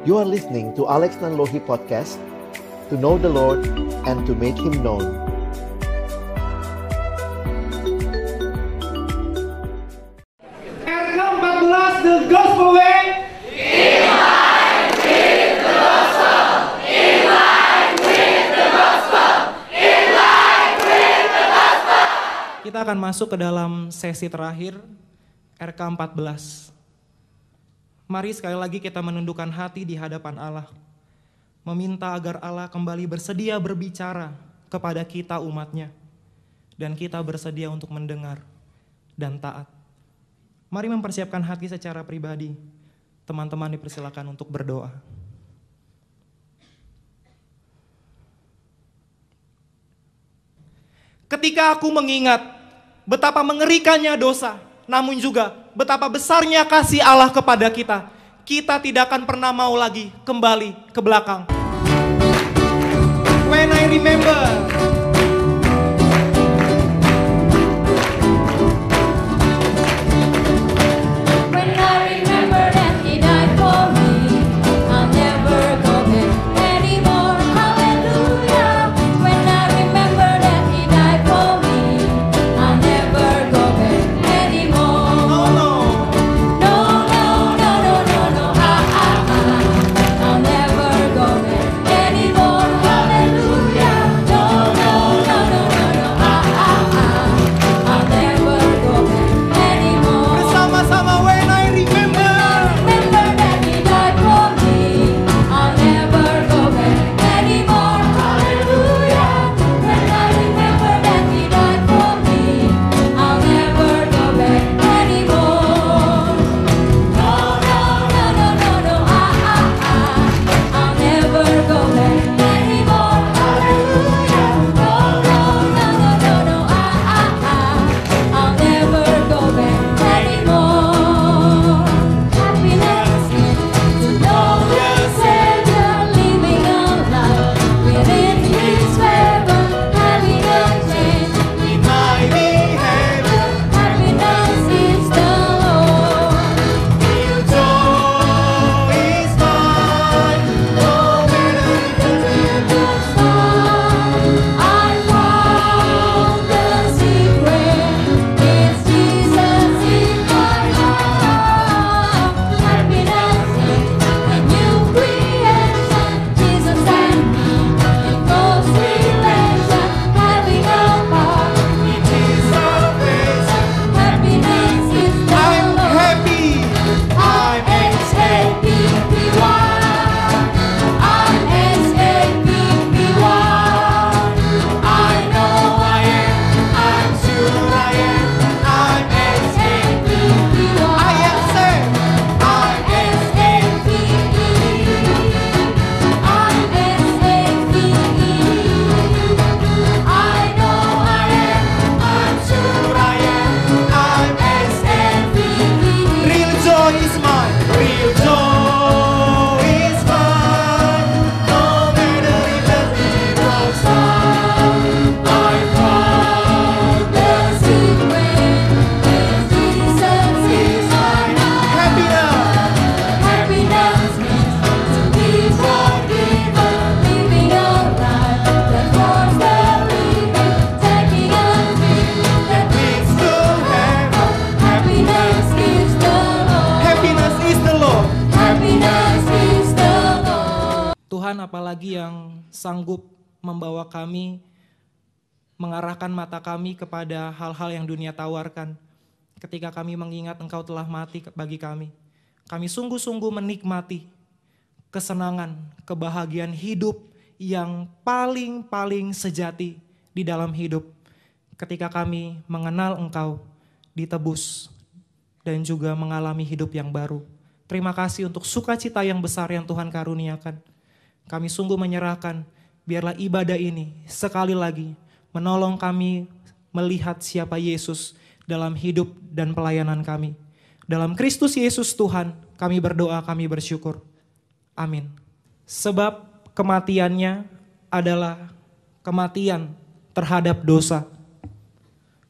You are listening to Alex Nanlohi Podcast To know the Lord and to make Him known RK14 The Gospel Way Kita akan masuk ke dalam sesi terakhir RK14. Mari sekali lagi kita menundukkan hati di hadapan Allah. Meminta agar Allah kembali bersedia berbicara kepada kita umatnya. Dan kita bersedia untuk mendengar dan taat. Mari mempersiapkan hati secara pribadi. Teman-teman dipersilakan untuk berdoa. Ketika aku mengingat betapa mengerikannya dosa, namun juga betapa besarnya kasih Allah kepada kita, kita tidak akan pernah mau lagi kembali ke belakang. When I remember kepada hal-hal yang dunia tawarkan. Ketika kami mengingat engkau telah mati bagi kami. Kami sungguh-sungguh menikmati kesenangan, kebahagiaan hidup yang paling-paling sejati di dalam hidup. Ketika kami mengenal engkau, ditebus, dan juga mengalami hidup yang baru. Terima kasih untuk sukacita yang besar yang Tuhan karuniakan. Kami sungguh menyerahkan, biarlah ibadah ini sekali lagi menolong kami melihat siapa Yesus dalam hidup dan pelayanan kami. Dalam Kristus Yesus Tuhan, kami berdoa, kami bersyukur. Amin. Sebab kematiannya adalah kematian terhadap dosa.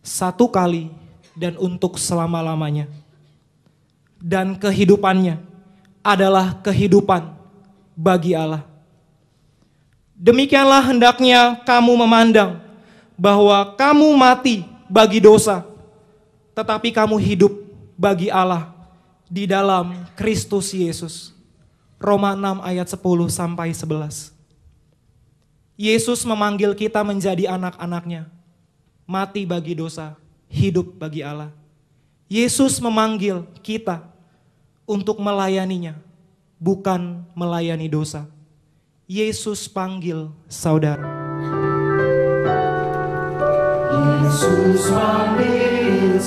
Satu kali dan untuk selama-lamanya. Dan kehidupannya adalah kehidupan bagi Allah. Demikianlah hendaknya kamu memandang bahwa kamu mati bagi dosa, tetapi kamu hidup bagi Allah di dalam Kristus Yesus. Roma 6 ayat 10 sampai 11. Yesus memanggil kita menjadi anak-anaknya. Mati bagi dosa, hidup bagi Allah. Yesus memanggil kita untuk melayaninya, bukan melayani dosa. Yesus panggil saudara. Jesús, Padre,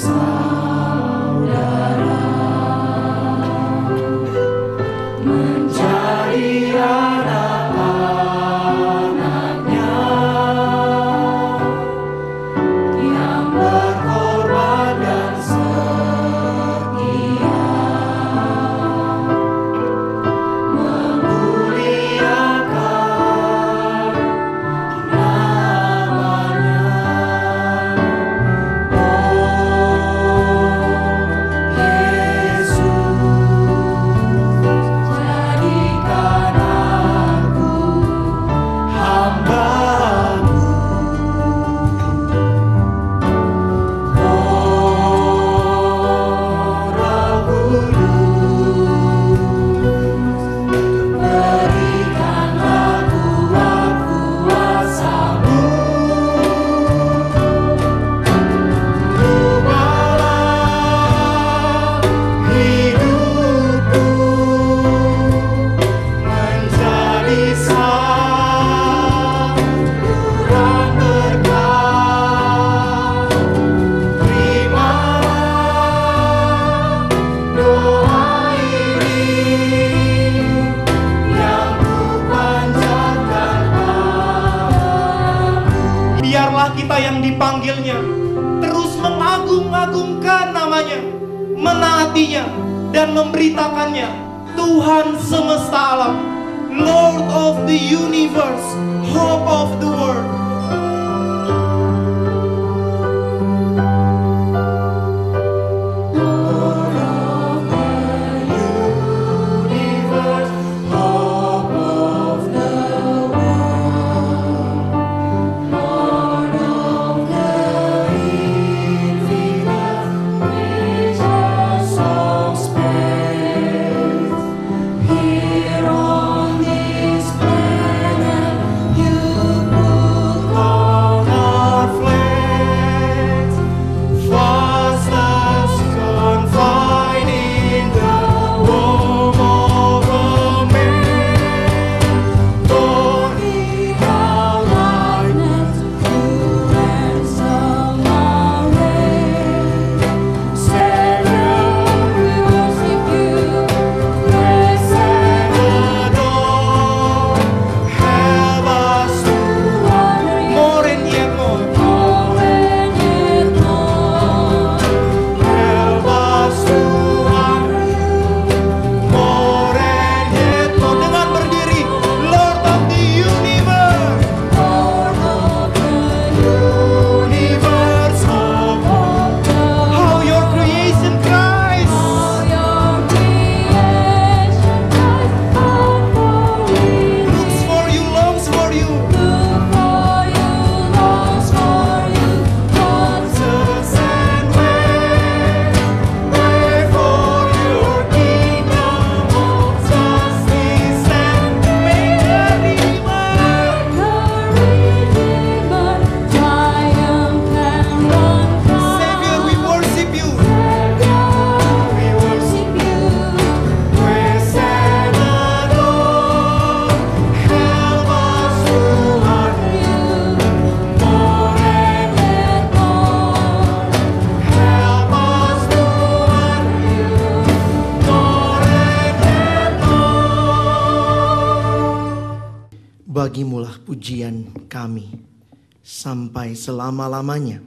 selamanya.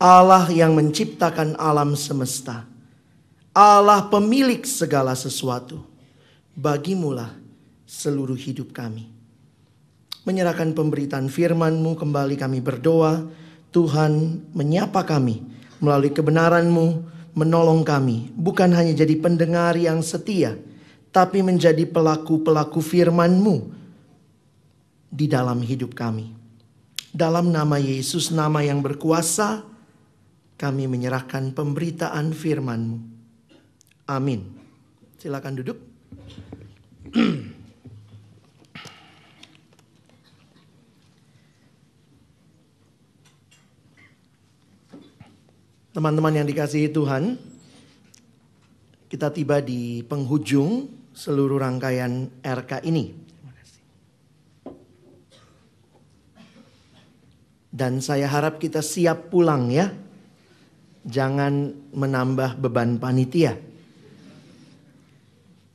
Allah yang menciptakan alam semesta. Allah pemilik segala sesuatu. Bagimulah seluruh hidup kami. Menyerahkan pemberitaan firman-Mu kembali kami berdoa. Tuhan menyapa kami melalui kebenaran-Mu menolong kami. Bukan hanya jadi pendengar yang setia. Tapi menjadi pelaku-pelaku firman-Mu di dalam hidup kami. Dalam nama Yesus, nama yang berkuasa, kami menyerahkan pemberitaan firman-Mu. Amin. Silakan duduk. Teman-teman yang dikasihi Tuhan, kita tiba di penghujung seluruh rangkaian RK ini. Dan saya harap kita siap pulang ya. Jangan menambah beban panitia.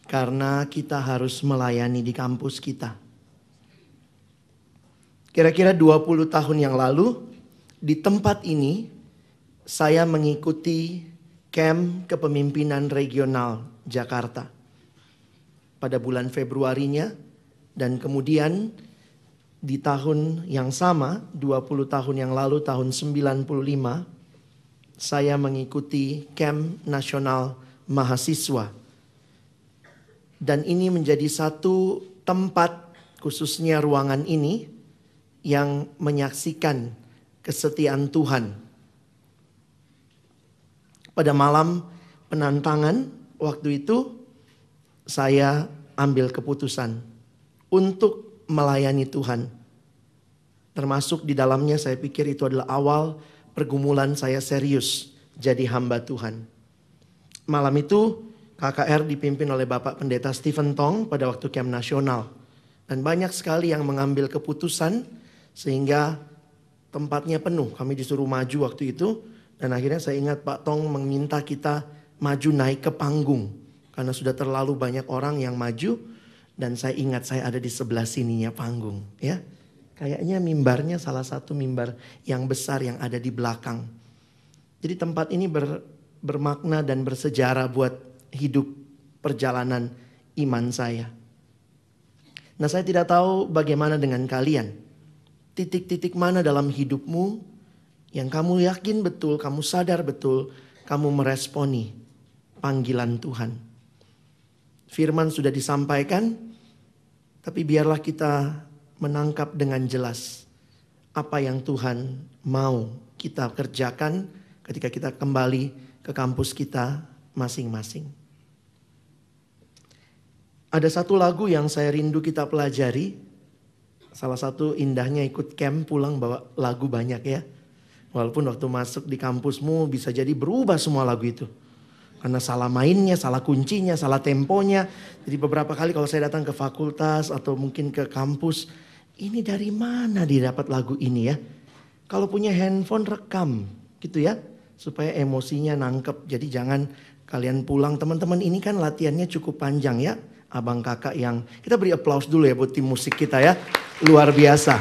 Karena kita harus melayani di kampus kita. Kira-kira 20 tahun yang lalu di tempat ini saya mengikuti camp kepemimpinan regional Jakarta pada bulan Februarinya dan kemudian di tahun yang sama 20 tahun yang lalu tahun 95 saya mengikuti camp nasional mahasiswa. Dan ini menjadi satu tempat khususnya ruangan ini yang menyaksikan kesetiaan Tuhan. Pada malam penantangan waktu itu saya ambil keputusan untuk melayani Tuhan. Termasuk di dalamnya saya pikir itu adalah awal pergumulan saya serius jadi hamba Tuhan. Malam itu KKR dipimpin oleh Bapak Pendeta Stephen Tong pada waktu camp nasional. Dan banyak sekali yang mengambil keputusan sehingga tempatnya penuh. Kami disuruh maju waktu itu dan akhirnya saya ingat Pak Tong meminta kita maju naik ke panggung. Karena sudah terlalu banyak orang yang maju dan saya ingat saya ada di sebelah sininya panggung. ya Kayaknya mimbarnya salah satu mimbar yang besar yang ada di belakang. Jadi tempat ini ber, bermakna dan bersejarah buat hidup perjalanan iman saya. Nah saya tidak tahu bagaimana dengan kalian. Titik-titik mana dalam hidupmu yang kamu yakin betul, kamu sadar betul, kamu meresponi panggilan Tuhan. Firman sudah disampaikan, tapi biarlah kita menangkap dengan jelas apa yang Tuhan mau kita kerjakan ketika kita kembali ke kampus kita masing-masing. Ada satu lagu yang saya rindu kita pelajari. Salah satu indahnya ikut camp pulang bawa lagu banyak ya. Walaupun waktu masuk di kampusmu bisa jadi berubah semua lagu itu. Karena salah mainnya, salah kuncinya, salah temponya. Jadi beberapa kali kalau saya datang ke fakultas atau mungkin ke kampus. Ini dari mana dia dapat lagu ini ya? Kalau punya handphone rekam gitu ya. Supaya emosinya nangkep. Jadi jangan kalian pulang. Teman-teman ini kan latihannya cukup panjang ya. Abang kakak yang kita beri applause dulu ya buat tim musik kita ya. Luar biasa.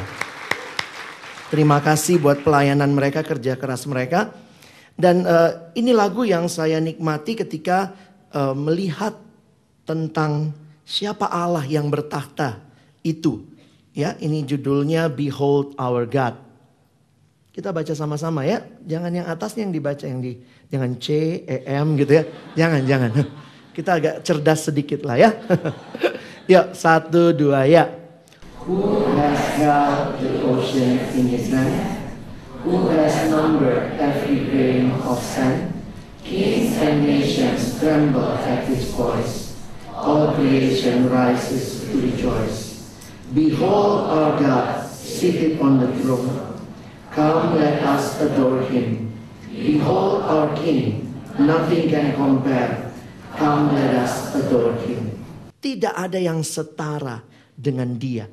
Terima kasih buat pelayanan mereka, kerja keras mereka. Dan uh, ini lagu yang saya nikmati ketika uh, melihat tentang siapa Allah yang bertahta itu. Ya, ini judulnya Behold Our God. Kita baca sama-sama ya. Jangan yang atasnya yang dibaca yang di jangan C, E, M gitu ya. Jangan, jangan. Kita agak cerdas sedikit lah ya. Yuk, satu, dua, ya. Who has the ocean in his hand? Who has numbered every grain of sand? Kings and nations tremble at his voice. All creation rises to rejoice. Behold our God seated on the throne. Come, let us adore him. Behold our King, nothing can compare. Come, let us adore him. Tidak ada yang setara dengan dia.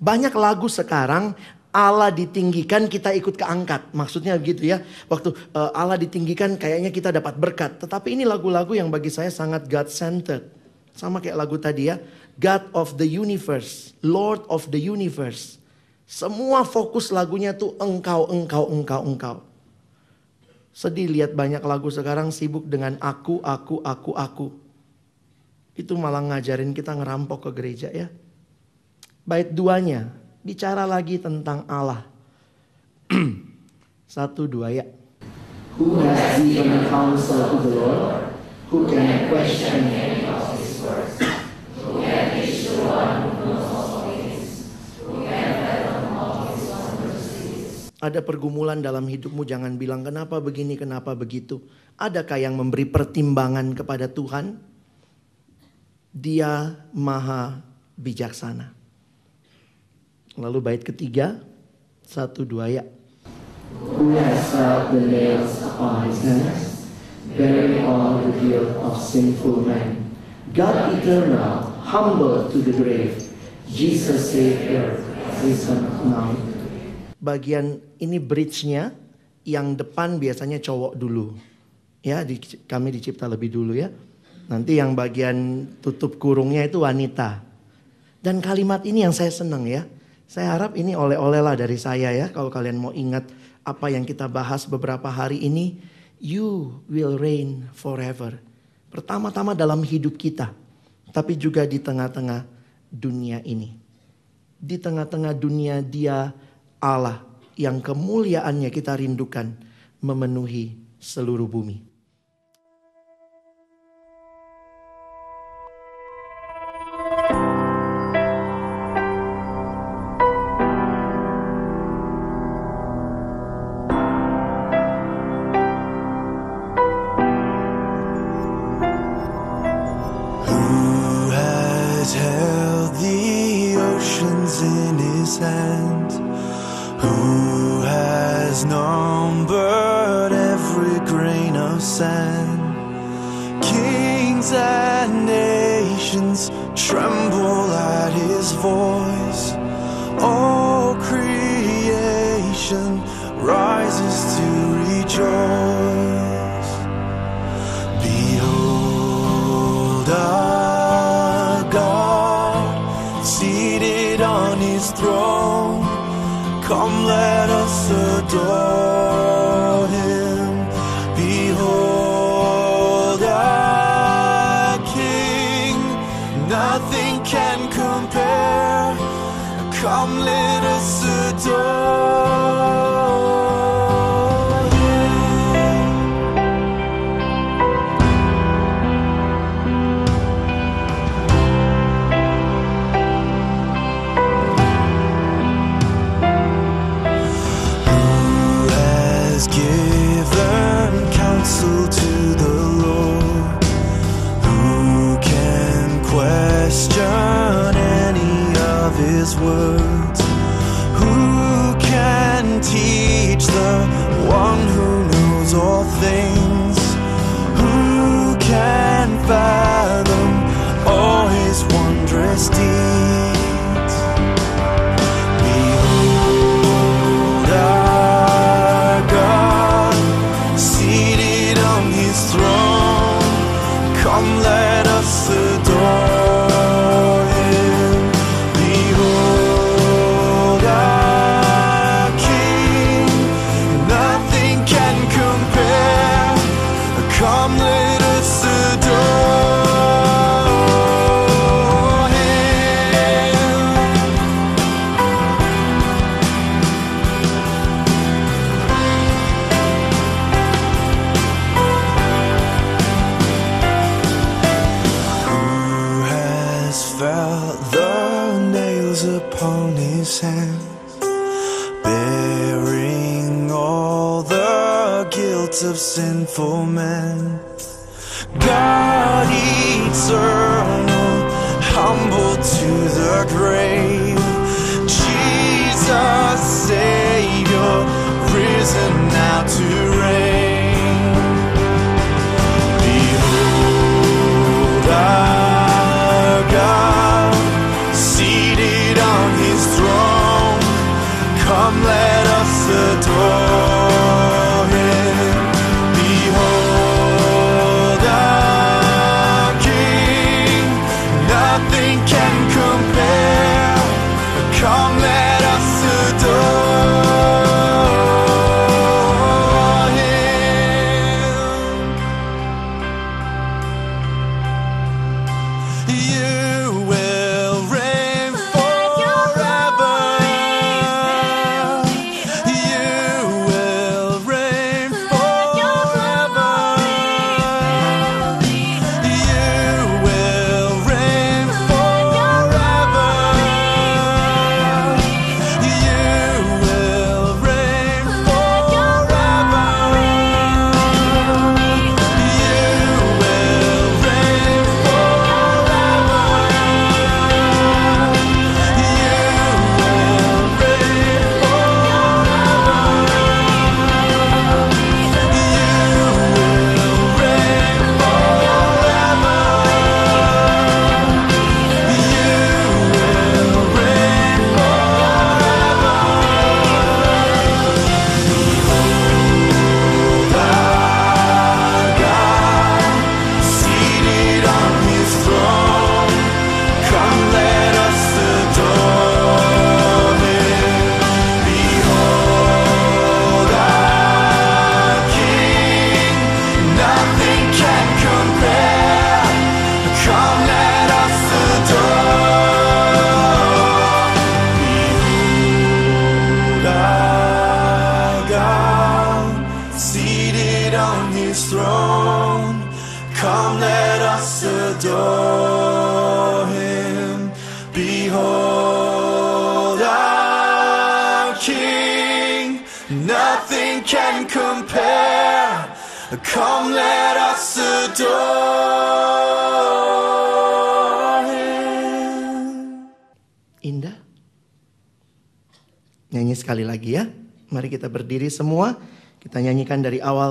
Banyak lagu sekarang Allah ditinggikan kita ikut keangkat. Maksudnya gitu ya. Waktu uh, Allah ditinggikan kayaknya kita dapat berkat. Tetapi ini lagu-lagu yang bagi saya sangat God centered. Sama kayak lagu tadi ya. God of the universe, Lord of the universe. Semua fokus lagunya tuh engkau, engkau, engkau, engkau. Sedih lihat banyak lagu sekarang sibuk dengan aku, aku, aku, aku. Itu malah ngajarin kita ngerampok ke gereja ya. Bait duanya, bicara lagi tentang Allah. Satu dua ya. Who has given counsel to the Lord? Who can question any of his words? Ada pergumulan dalam hidupmu, jangan bilang kenapa begini, kenapa begitu. Adakah yang memberi pertimbangan kepada Tuhan? Dia maha bijaksana. Lalu bait ketiga, satu dua ya. Who has felt the nails upon his hands, bearing all the guilt of sinful man? God eternal, humble to the grave, Jesus Savior, risen now. Bagian ini bridge-nya, yang depan biasanya cowok dulu. Ya, di, kami dicipta lebih dulu ya. Nanti yang bagian tutup kurungnya itu wanita. Dan kalimat ini yang saya senang ya. Saya harap ini oleh-oleh lah dari saya ya. Kalau kalian mau ingat apa yang kita bahas beberapa hari ini. You will reign forever. Pertama-tama dalam hidup kita. Tapi juga di tengah-tengah dunia ini. Di tengah-tengah dunia dia Allah yang kemuliaannya kita rindukan memenuhi seluruh bumi. Nothing can compare. Come, let us adore of sinful men?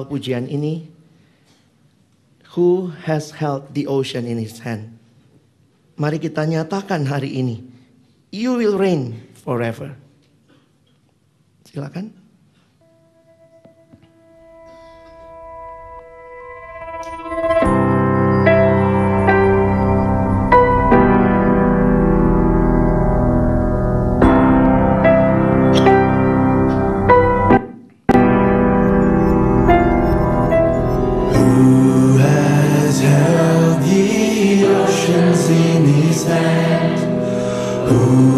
pujian ini, who has held the ocean in his hand? Mari kita nyatakan hari ini, you will reign forever. Silakan. Aleluia.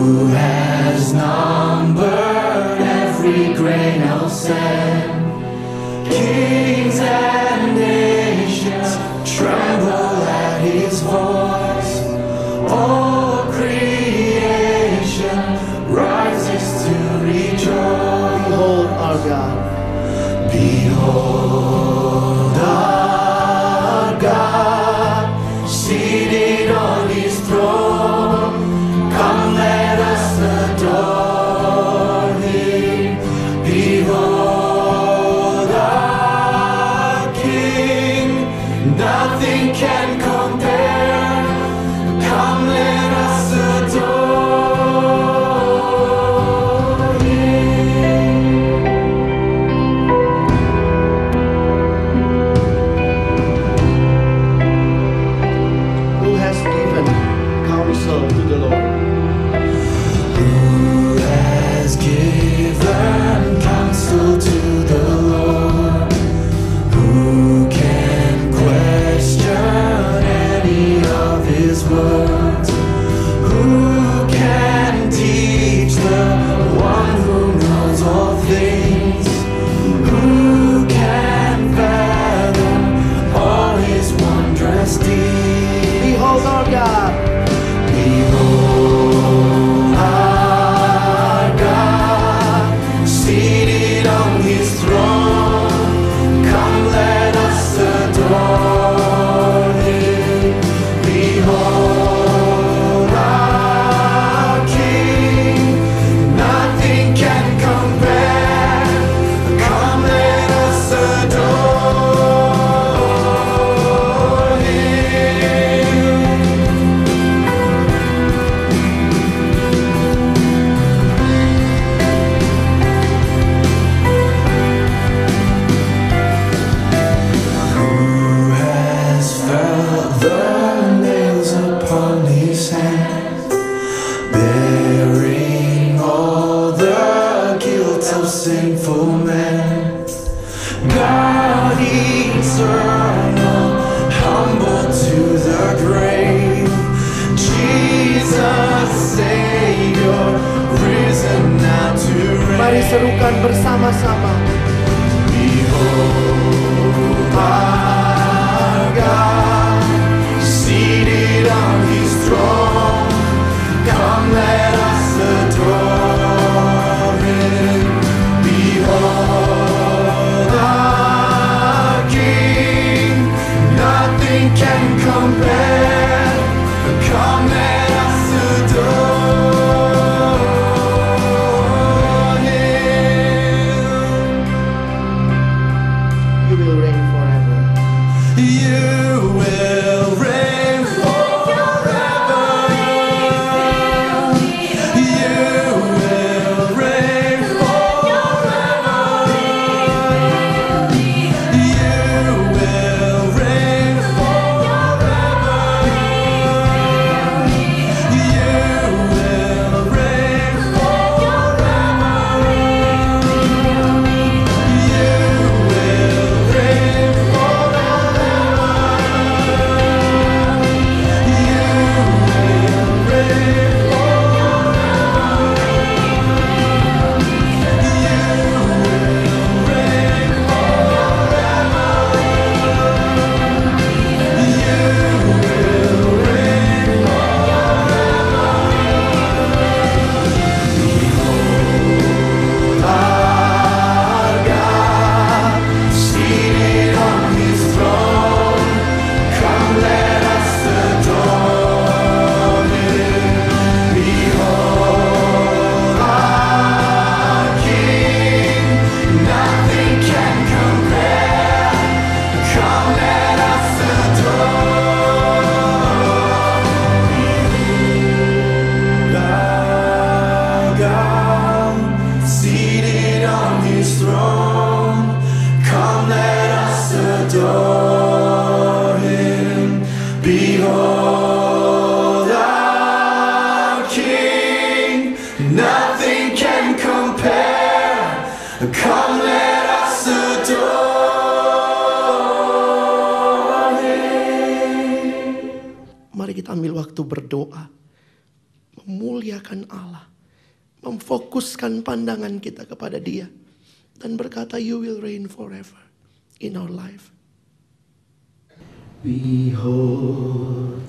Behold,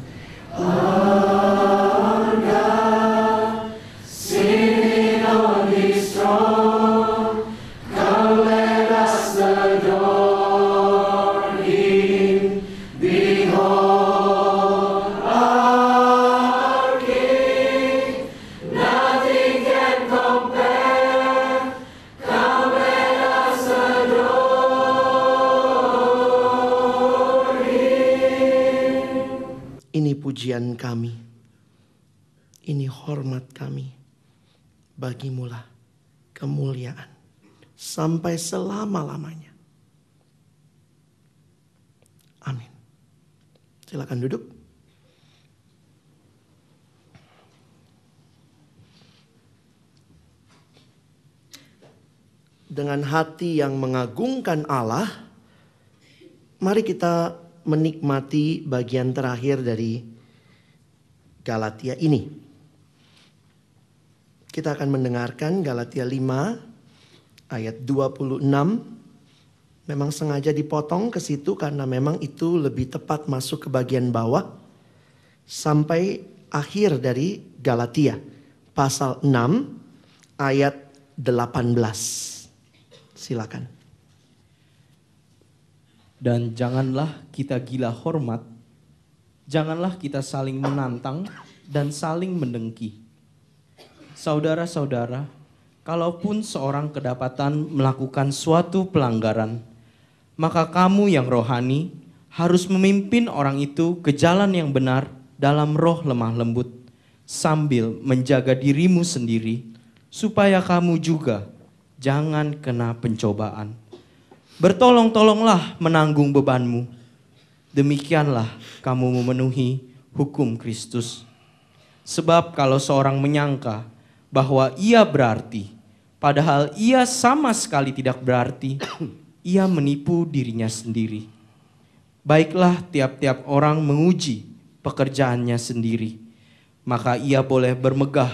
Sampai selama-lamanya. Amin. Silakan duduk. Dengan hati yang mengagungkan Allah, mari kita menikmati bagian terakhir dari Galatia ini. Kita akan mendengarkan Galatia 5 ayat 26. Memang sengaja dipotong ke situ karena memang itu lebih tepat masuk ke bagian bawah sampai akhir dari Galatia pasal 6 ayat 18. Silakan. Dan janganlah kita gila hormat, janganlah kita saling menantang dan saling mendengki. Saudara-saudara, kalaupun seorang kedapatan melakukan suatu pelanggaran, maka kamu yang rohani harus memimpin orang itu ke jalan yang benar dalam roh lemah lembut, sambil menjaga dirimu sendiri, supaya kamu juga jangan kena pencobaan. Bertolong-tolonglah menanggung bebanmu. Demikianlah kamu memenuhi hukum Kristus. Sebab kalau seorang menyangka bahwa ia berarti, padahal ia sama sekali tidak berarti, ia menipu dirinya sendiri. Baiklah tiap-tiap orang menguji pekerjaannya sendiri, maka ia boleh bermegah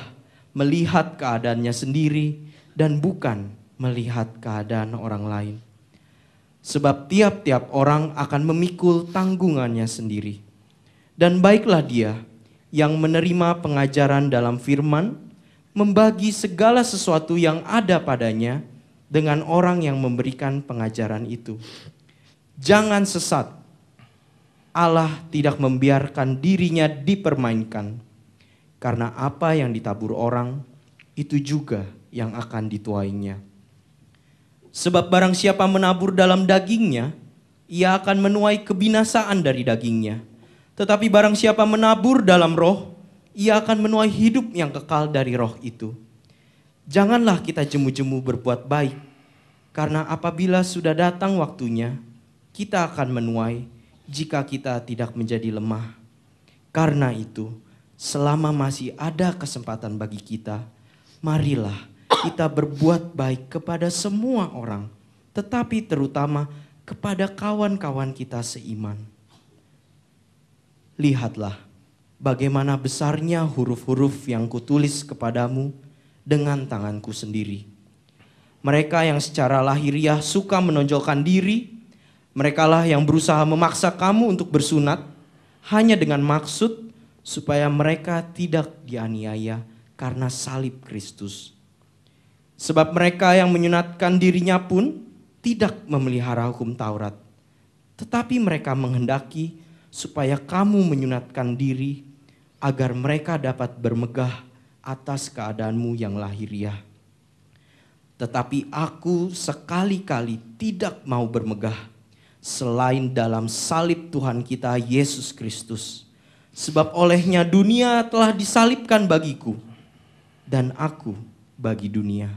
melihat keadaannya sendiri dan bukan melihat keadaan orang lain. Sebab tiap-tiap orang akan memikul tanggungannya sendiri. Dan baiklah dia yang menerima pengajaran dalam firman, membagi segala sesuatu yang ada padanya dengan orang yang memberikan pengajaran itu. Jangan sesat. Allah tidak membiarkan dirinya dipermainkan. Karena apa yang ditabur orang, itu juga yang akan dituainya. Sebab barang siapa menabur dalam dagingnya, ia akan menuai kebinasaan dari dagingnya. Tetapi barang siapa menabur dalam roh, ia akan menuai hidup yang kekal dari roh itu. Janganlah kita jemu-jemu berbuat baik, karena apabila sudah datang waktunya, kita akan menuai jika kita tidak menjadi lemah. Karena itu, selama masih ada kesempatan bagi kita, marilah kita berbuat baik kepada semua orang, tetapi terutama kepada kawan-kawan kita seiman. Lihatlah bagaimana besarnya huruf-huruf yang kutulis kepadamu dengan tanganku sendiri. Mereka yang secara lahiriah suka menonjolkan diri, merekalah yang berusaha memaksa kamu untuk bersunat hanya dengan maksud supaya mereka tidak dianiaya karena salib Kristus. Sebab mereka yang menyunatkan dirinya pun tidak memelihara hukum Taurat. Tetapi mereka menghendaki supaya kamu menyunatkan diri agar mereka dapat bermegah atas keadaanmu yang lahiriah. Tetapi aku sekali-kali tidak mau bermegah selain dalam salib Tuhan kita Yesus Kristus. Sebab olehnya dunia telah disalibkan bagiku dan aku bagi dunia.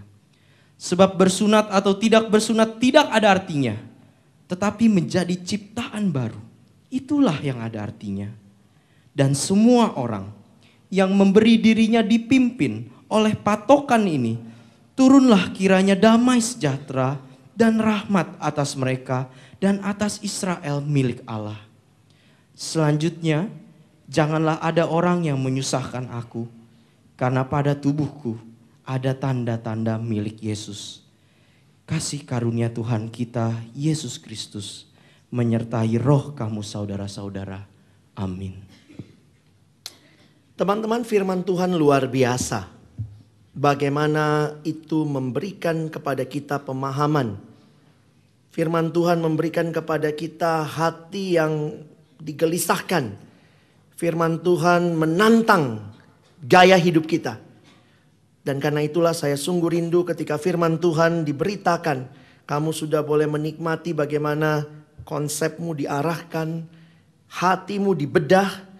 Sebab bersunat atau tidak bersunat tidak ada artinya, tetapi menjadi ciptaan baru. Itulah yang ada artinya. Dan semua orang yang memberi dirinya dipimpin oleh patokan ini, turunlah kiranya damai sejahtera dan rahmat atas mereka dan atas Israel milik Allah. Selanjutnya, Janganlah ada orang yang menyusahkan aku, karena pada tubuhku ada tanda-tanda milik Yesus. Kasih karunia Tuhan kita, Yesus Kristus, menyertai roh kamu saudara-saudara. Amin. Teman-teman firman Tuhan luar biasa. Bagaimana itu memberikan kepada kita pemahaman. Firman Tuhan memberikan kepada kita hati yang digelisahkan. Firman Tuhan menantang gaya hidup kita. Dan karena itulah saya sungguh rindu ketika firman Tuhan diberitakan. Kamu sudah boleh menikmati bagaimana konsepmu diarahkan, hatimu dibedah,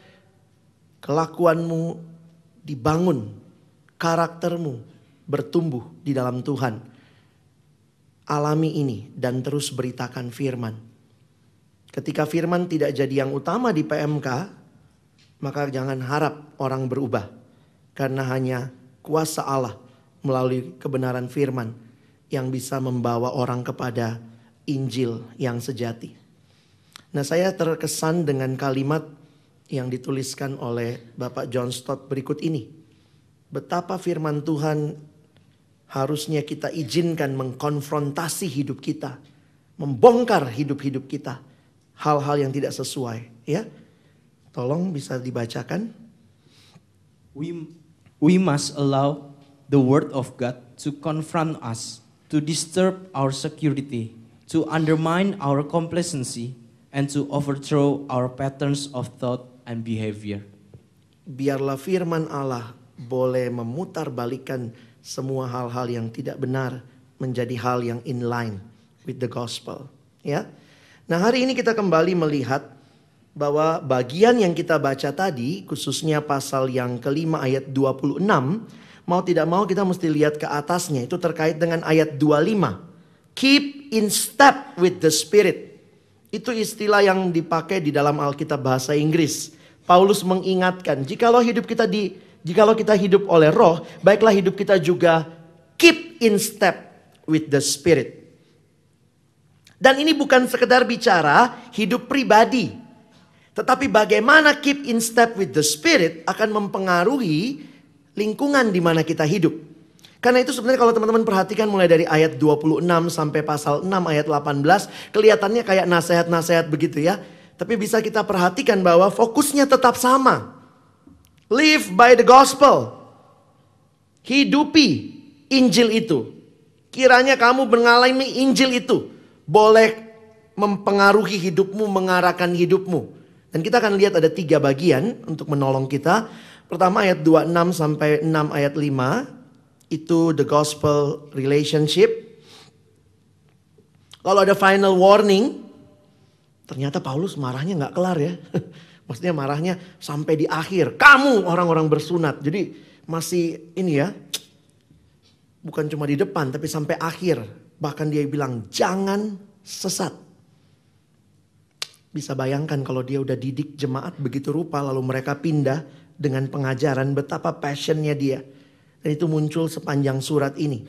kelakuanmu dibangun, karaktermu bertumbuh di dalam Tuhan. Alami ini dan terus beritakan firman. Ketika firman tidak jadi yang utama di PMK, maka jangan harap orang berubah. Karena hanya kuasa Allah melalui kebenaran firman yang bisa membawa orang kepada Injil yang sejati. Nah saya terkesan dengan kalimat yang dituliskan oleh Bapak John Stott berikut ini. Betapa firman Tuhan harusnya kita izinkan mengkonfrontasi hidup kita. Membongkar hidup-hidup kita. Hal-hal yang tidak sesuai. Ya, Tolong bisa dibacakan. We, we must allow the word of God to confront us, to disturb our security, to undermine our complacency, and to overthrow our patterns of thought and behavior. Biarlah firman Allah boleh memutarbalikkan semua hal-hal yang tidak benar menjadi hal yang in line with the gospel. Ya. Nah, hari ini kita kembali melihat bahwa bagian yang kita baca tadi, khususnya pasal yang kelima ayat 26, mau tidak mau kita mesti lihat ke atasnya. Itu terkait dengan ayat 25. Keep in step with the spirit. Itu istilah yang dipakai di dalam Alkitab bahasa Inggris. Paulus mengingatkan, jikalau hidup kita di jikalau kita hidup oleh roh, baiklah hidup kita juga keep in step with the spirit. Dan ini bukan sekedar bicara hidup pribadi, tetapi bagaimana keep in step with the spirit akan mempengaruhi lingkungan di mana kita hidup. Karena itu sebenarnya kalau teman-teman perhatikan mulai dari ayat 26 sampai pasal 6 ayat 18, kelihatannya kayak nasihat-nasihat begitu ya. Tapi bisa kita perhatikan bahwa fokusnya tetap sama. Live by the gospel. Hidupi Injil itu. Kiranya kamu mengalami Injil itu. Boleh mempengaruhi hidupmu, mengarahkan hidupmu. Dan kita akan lihat ada tiga bagian untuk menolong kita. Pertama ayat 26 sampai 6 ayat 5. Itu the gospel relationship. Kalau ada final warning, Ternyata Paulus marahnya nggak kelar ya. Maksudnya marahnya sampai di akhir. Kamu orang-orang bersunat. Jadi masih ini ya. Bukan cuma di depan tapi sampai akhir. Bahkan dia bilang jangan sesat. Bisa bayangkan kalau dia udah didik jemaat begitu rupa lalu mereka pindah dengan pengajaran betapa passionnya dia. Dan itu muncul sepanjang surat ini.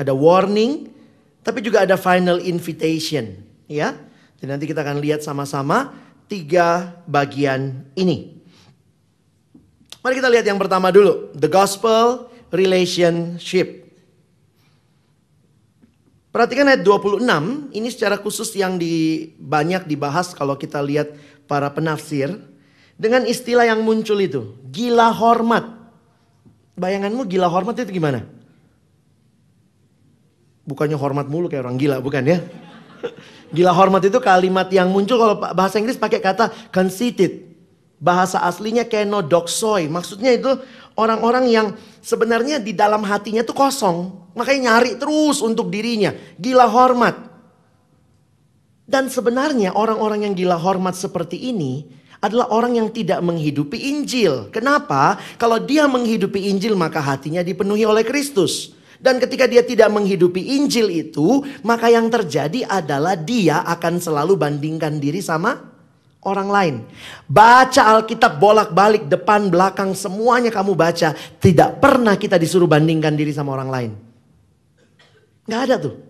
Ada warning tapi juga ada final invitation. Ya, jadi nanti kita akan lihat sama-sama tiga bagian ini. Mari kita lihat yang pertama dulu. The gospel relationship. Perhatikan ayat 26. Ini secara khusus yang di, banyak dibahas kalau kita lihat para penafsir. Dengan istilah yang muncul itu. Gila hormat. Bayanganmu gila hormat itu gimana? Bukannya hormat mulu kayak orang gila, bukan ya? Gila hormat itu kalimat yang muncul kalau bahasa Inggris pakai kata conceited. Bahasa aslinya kenodoxoi. Maksudnya itu orang-orang yang sebenarnya di dalam hatinya tuh kosong. Makanya nyari terus untuk dirinya. Gila hormat. Dan sebenarnya orang-orang yang gila hormat seperti ini adalah orang yang tidak menghidupi Injil. Kenapa? Kalau dia menghidupi Injil maka hatinya dipenuhi oleh Kristus. Dan ketika dia tidak menghidupi Injil itu, maka yang terjadi adalah dia akan selalu bandingkan diri sama orang lain. Baca Alkitab bolak-balik, depan, belakang, semuanya kamu baca. Tidak pernah kita disuruh bandingkan diri sama orang lain. Gak ada tuh.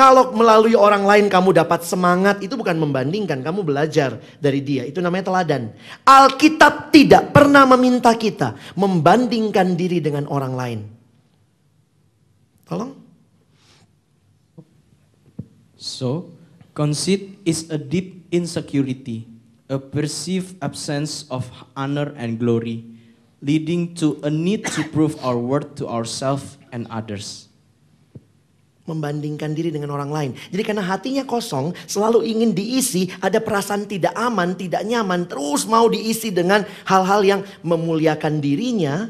Kalau melalui orang lain kamu dapat semangat, itu bukan membandingkan, kamu belajar dari dia. Itu namanya teladan. Alkitab tidak pernah meminta kita membandingkan diri dengan orang lain. Tolong. So, conceit is a deep insecurity, a perceived absence of honor and glory, leading to a need to prove our worth to ourselves and others. Membandingkan diri dengan orang lain. Jadi karena hatinya kosong, selalu ingin diisi, ada perasaan tidak aman, tidak nyaman, terus mau diisi dengan hal-hal yang memuliakan dirinya,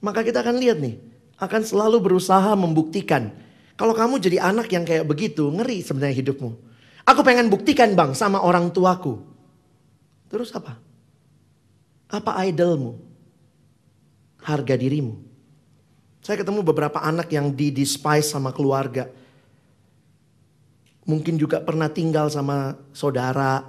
maka kita akan lihat nih, akan selalu berusaha membuktikan. Kalau kamu jadi anak yang kayak begitu, ngeri sebenarnya hidupmu. Aku pengen buktikan bang sama orang tuaku. Terus apa? Apa idolmu? Harga dirimu. Saya ketemu beberapa anak yang di despise sama keluarga. Mungkin juga pernah tinggal sama saudara.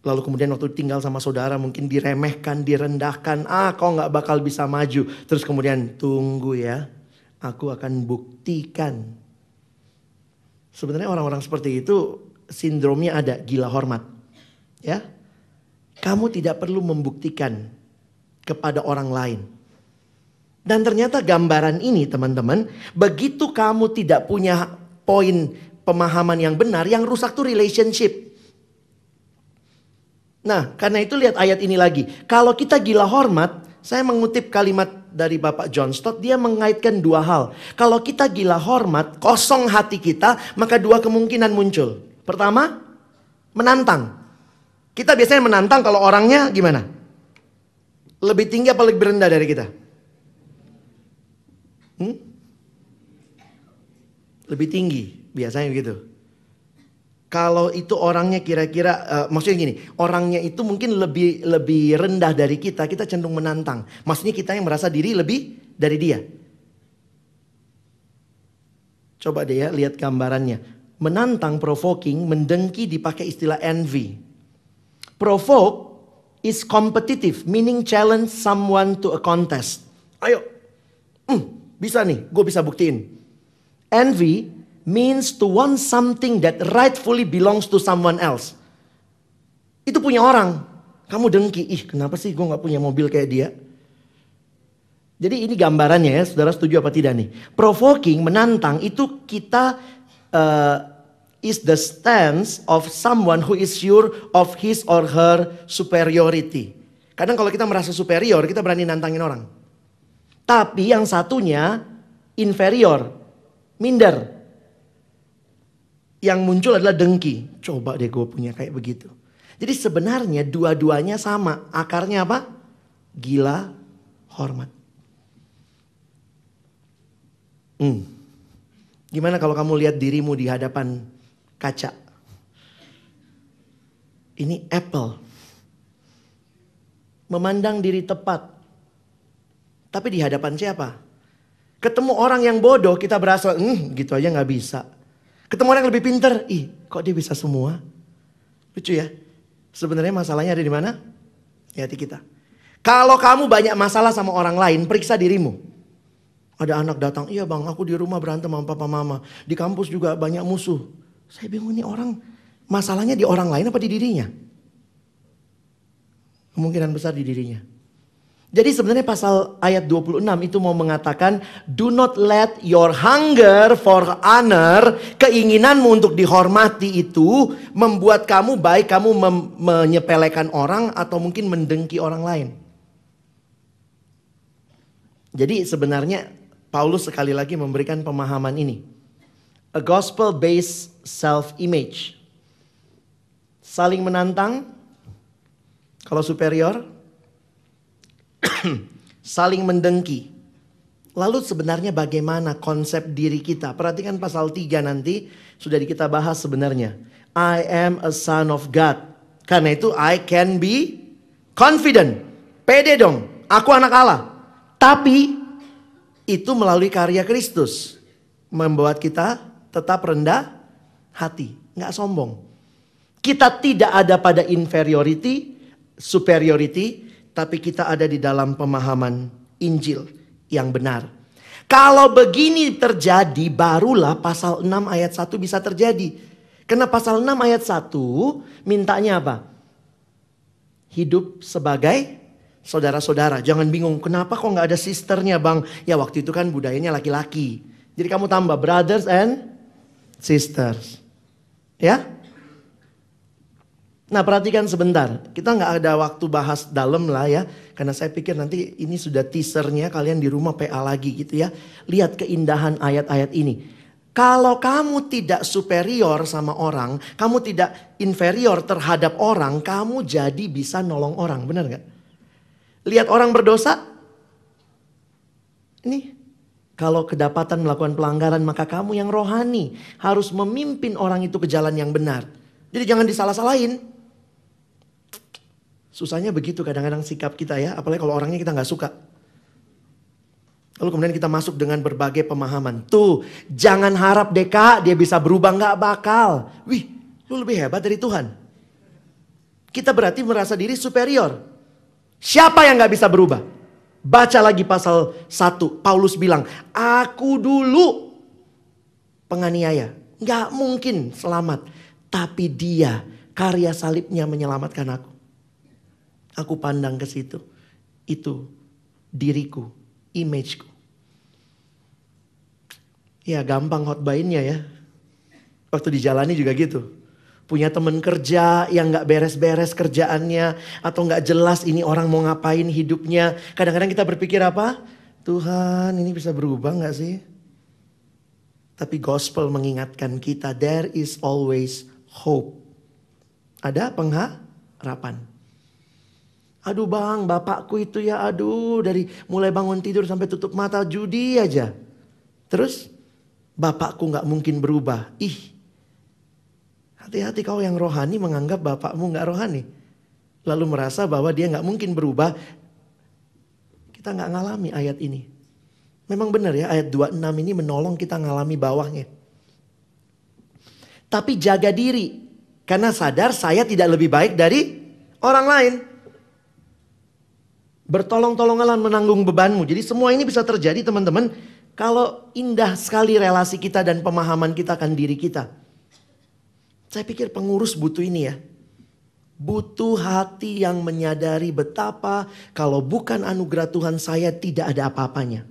Lalu kemudian waktu tinggal sama saudara mungkin diremehkan, direndahkan. Ah kau nggak bakal bisa maju. Terus kemudian tunggu ya. Aku akan buktikan. Sebenarnya orang-orang seperti itu sindromnya ada gila hormat. Ya. Kamu tidak perlu membuktikan kepada orang lain. Dan ternyata gambaran ini teman-teman, begitu kamu tidak punya poin pemahaman yang benar, yang rusak tuh relationship. Nah, karena itu lihat ayat ini lagi. Kalau kita gila hormat, saya mengutip kalimat dari Bapak John Stott, dia mengaitkan dua hal. Kalau kita gila hormat, kosong hati kita, maka dua kemungkinan muncul. Pertama, menantang. Kita biasanya menantang kalau orangnya gimana? Lebih tinggi apa lebih rendah dari kita? Hmm? Lebih tinggi, biasanya begitu. Kalau itu orangnya kira-kira, uh, maksudnya gini, orangnya itu mungkin lebih lebih rendah dari kita, kita cenderung menantang. Maksudnya kita yang merasa diri lebih dari dia. Coba deh ya lihat gambarannya. Menantang, provoking, mendengki dipakai istilah envy. Provoke is competitive, meaning challenge someone to a contest. Ayo, hmm, bisa nih, gue bisa buktiin. Envy means to want something that rightfully belongs to someone else. Itu punya orang. Kamu dengki, ih kenapa sih gue gak punya mobil kayak dia? Jadi ini gambarannya ya, saudara setuju apa tidak nih? Provoking, menantang itu kita uh, is the stance of someone who is sure of his or her superiority. Kadang kalau kita merasa superior, kita berani nantangin orang. Tapi yang satunya inferior, minder. Yang muncul adalah dengki. Coba deh gue punya kayak begitu. Jadi sebenarnya dua-duanya sama. Akarnya apa? Gila, hormat. Hmm. Gimana kalau kamu lihat dirimu di hadapan kaca? Ini apple. Memandang diri tepat. Tapi di hadapan siapa? Ketemu orang yang bodoh kita berasa, hmm, gitu aja nggak bisa. Ketemu orang yang lebih pinter, ih kok dia bisa semua? Lucu ya. Sebenarnya masalahnya ada di mana? Di hati kita. Kalau kamu banyak masalah sama orang lain, periksa dirimu. Ada anak datang, iya bang aku di rumah berantem sama papa mama. Di kampus juga banyak musuh. Saya bingung ini orang, masalahnya di orang lain apa di dirinya? Kemungkinan besar di dirinya. Jadi sebenarnya pasal ayat 26 itu mau mengatakan do not let your hunger for honor, keinginanmu untuk dihormati itu membuat kamu baik kamu menyepelekan orang atau mungkin mendengki orang lain. Jadi sebenarnya Paulus sekali lagi memberikan pemahaman ini. A gospel based self image. Saling menantang kalau superior saling mendengki. Lalu sebenarnya bagaimana konsep diri kita? Perhatikan pasal 3 nanti sudah kita bahas sebenarnya. I am a son of God. Karena itu I can be confident. Pede dong, aku anak Allah. Tapi itu melalui karya Kristus. Membuat kita tetap rendah hati, nggak sombong. Kita tidak ada pada inferiority, superiority, tapi kita ada di dalam pemahaman Injil yang benar. Kalau begini terjadi, barulah pasal 6 ayat 1 bisa terjadi. Karena pasal 6 ayat 1 mintanya apa? Hidup sebagai saudara-saudara. Jangan bingung, kenapa kok nggak ada sisternya bang? Ya waktu itu kan budayanya laki-laki. Jadi kamu tambah brothers and sisters. Ya? Nah perhatikan sebentar, kita nggak ada waktu bahas dalam lah ya. Karena saya pikir nanti ini sudah teasernya kalian di rumah PA lagi gitu ya. Lihat keindahan ayat-ayat ini. Kalau kamu tidak superior sama orang, kamu tidak inferior terhadap orang, kamu jadi bisa nolong orang, benar nggak? Lihat orang berdosa, ini kalau kedapatan melakukan pelanggaran maka kamu yang rohani harus memimpin orang itu ke jalan yang benar. Jadi jangan disalah-salahin. Susahnya begitu kadang-kadang sikap kita ya, apalagi kalau orangnya kita nggak suka. Lalu kemudian kita masuk dengan berbagai pemahaman. Tuh, jangan harap kak, dia bisa berubah nggak bakal. Wih, lu lebih hebat dari Tuhan. Kita berarti merasa diri superior. Siapa yang nggak bisa berubah? Baca lagi pasal 1, Paulus bilang, aku dulu penganiaya. Nggak mungkin selamat. Tapi dia, karya salibnya menyelamatkan aku. Aku pandang ke situ. Itu diriku, imageku. Ya gampang hotbainnya ya. Waktu dijalani juga gitu. Punya temen kerja yang gak beres-beres kerjaannya. Atau gak jelas ini orang mau ngapain hidupnya. Kadang-kadang kita berpikir apa? Tuhan ini bisa berubah gak sih? Tapi gospel mengingatkan kita there is always hope. Ada pengharapan. Aduh bang, bapakku itu ya aduh dari mulai bangun tidur sampai tutup mata judi aja. Terus bapakku nggak mungkin berubah. Ih, hati-hati kau yang rohani menganggap bapakmu nggak rohani. Lalu merasa bahwa dia nggak mungkin berubah. Kita nggak ngalami ayat ini. Memang benar ya ayat 26 ini menolong kita ngalami bawahnya. Tapi jaga diri. Karena sadar saya tidak lebih baik dari orang lain. Bertolong-tolongan menanggung bebanmu. Jadi semua ini bisa terjadi teman-teman. Kalau indah sekali relasi kita dan pemahaman kita akan diri kita. Saya pikir pengurus butuh ini ya. Butuh hati yang menyadari betapa kalau bukan anugerah Tuhan saya tidak ada apa-apanya.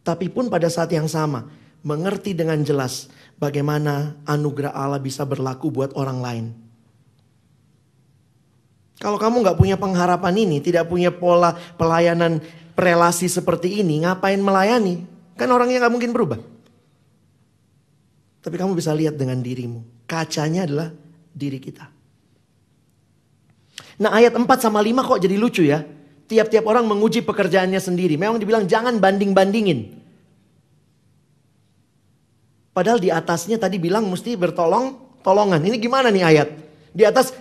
Tapi pun pada saat yang sama mengerti dengan jelas bagaimana anugerah Allah bisa berlaku buat orang lain. Kalau kamu nggak punya pengharapan ini, tidak punya pola pelayanan relasi seperti ini, ngapain melayani? Kan orangnya nggak mungkin berubah. Tapi kamu bisa lihat dengan dirimu. Kacanya adalah diri kita. Nah ayat 4 sama 5 kok jadi lucu ya. Tiap-tiap orang menguji pekerjaannya sendiri. Memang dibilang jangan banding-bandingin. Padahal di atasnya tadi bilang mesti bertolong tolongan. Ini gimana nih ayat? Di atas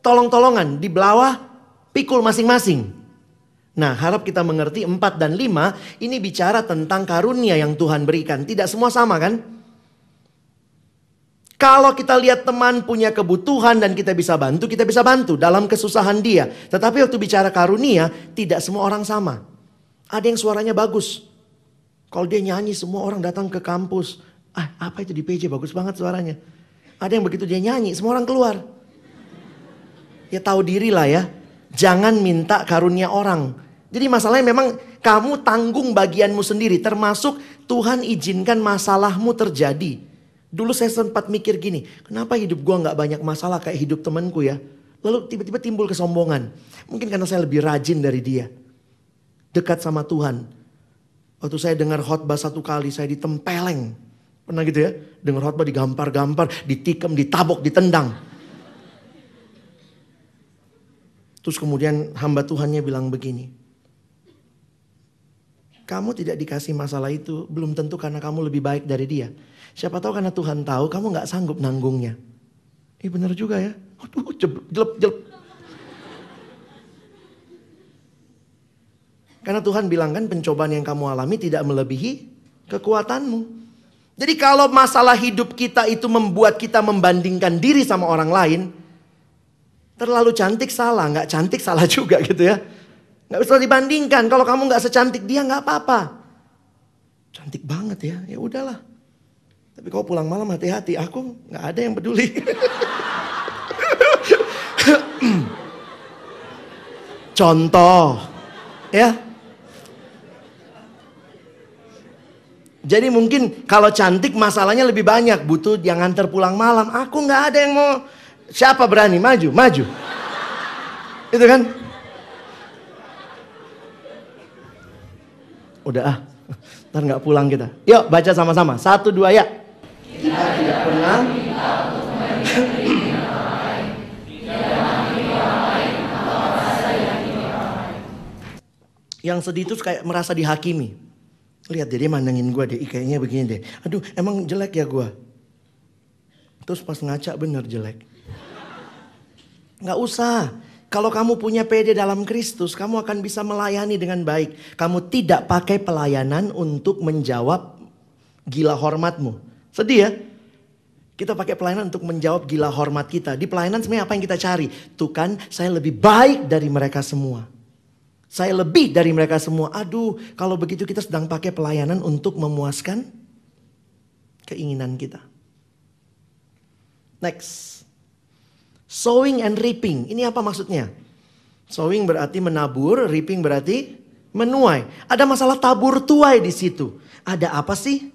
tolong-tolongan, di bawah pikul masing-masing. Nah harap kita mengerti 4 dan 5 ini bicara tentang karunia yang Tuhan berikan. Tidak semua sama kan? Kalau kita lihat teman punya kebutuhan dan kita bisa bantu, kita bisa bantu dalam kesusahan dia. Tetapi waktu bicara karunia, tidak semua orang sama. Ada yang suaranya bagus. Kalau dia nyanyi semua orang datang ke kampus. Ah apa itu di PJ bagus banget suaranya. Ada yang begitu dia nyanyi semua orang keluar. Ya tahu diri lah ya. Jangan minta karunia orang. Jadi masalahnya memang kamu tanggung bagianmu sendiri. Termasuk Tuhan izinkan masalahmu terjadi. Dulu saya sempat mikir gini, kenapa hidup gua nggak banyak masalah kayak hidup temanku ya? Lalu tiba-tiba timbul kesombongan. Mungkin karena saya lebih rajin dari dia. Dekat sama Tuhan. Waktu saya dengar khotbah satu kali, saya ditempeleng. Pernah gitu ya? Dengar khotbah digampar-gampar, ditikam, ditabok, ditendang. Terus kemudian hamba Tuhannya bilang begini. Kamu tidak dikasih masalah itu belum tentu karena kamu lebih baik dari dia. Siapa tahu karena Tuhan tahu kamu nggak sanggup nanggungnya. Eh benar juga ya. Aduh jelep jelep. Karena Tuhan bilang kan pencobaan yang kamu alami tidak melebihi kekuatanmu. Jadi kalau masalah hidup kita itu membuat kita membandingkan diri sama orang lain, terlalu cantik salah, nggak cantik salah juga gitu ya. Nggak bisa dibandingkan. Kalau kamu nggak secantik dia nggak apa-apa. Cantik banget ya. Ya udahlah. Tapi kalau pulang malam hati-hati. Aku nggak ada yang peduli. Contoh, ya. Jadi mungkin kalau cantik masalahnya lebih banyak, butuh yang nganter pulang malam. Aku nggak ada yang mau. Siapa berani maju, maju. Itu kan? Udah ah, ntar nggak pulang kita. Yuk baca sama-sama, satu dua ya. Kita tidak pernah Yang sedih itu kayak merasa dihakimi. Lihat dia mandangin gue deh, "Ih, kayaknya begini deh. Aduh, emang jelek ya gue. Terus pas ngaca bener jelek. Nggak usah. Kalau kamu punya PD dalam Kristus, kamu akan bisa melayani dengan baik. Kamu tidak pakai pelayanan untuk menjawab gila hormatmu. Sedih ya? Kita pakai pelayanan untuk menjawab gila hormat kita. Di pelayanan sebenarnya apa yang kita cari? Tuh kan, saya lebih baik dari mereka semua. Saya lebih dari mereka semua. Aduh, kalau begitu kita sedang pakai pelayanan untuk memuaskan keinginan kita. Next. Sowing and reaping. Ini apa maksudnya? Sowing berarti menabur, reaping berarti menuai. Ada masalah tabur tuai di situ. Ada apa sih?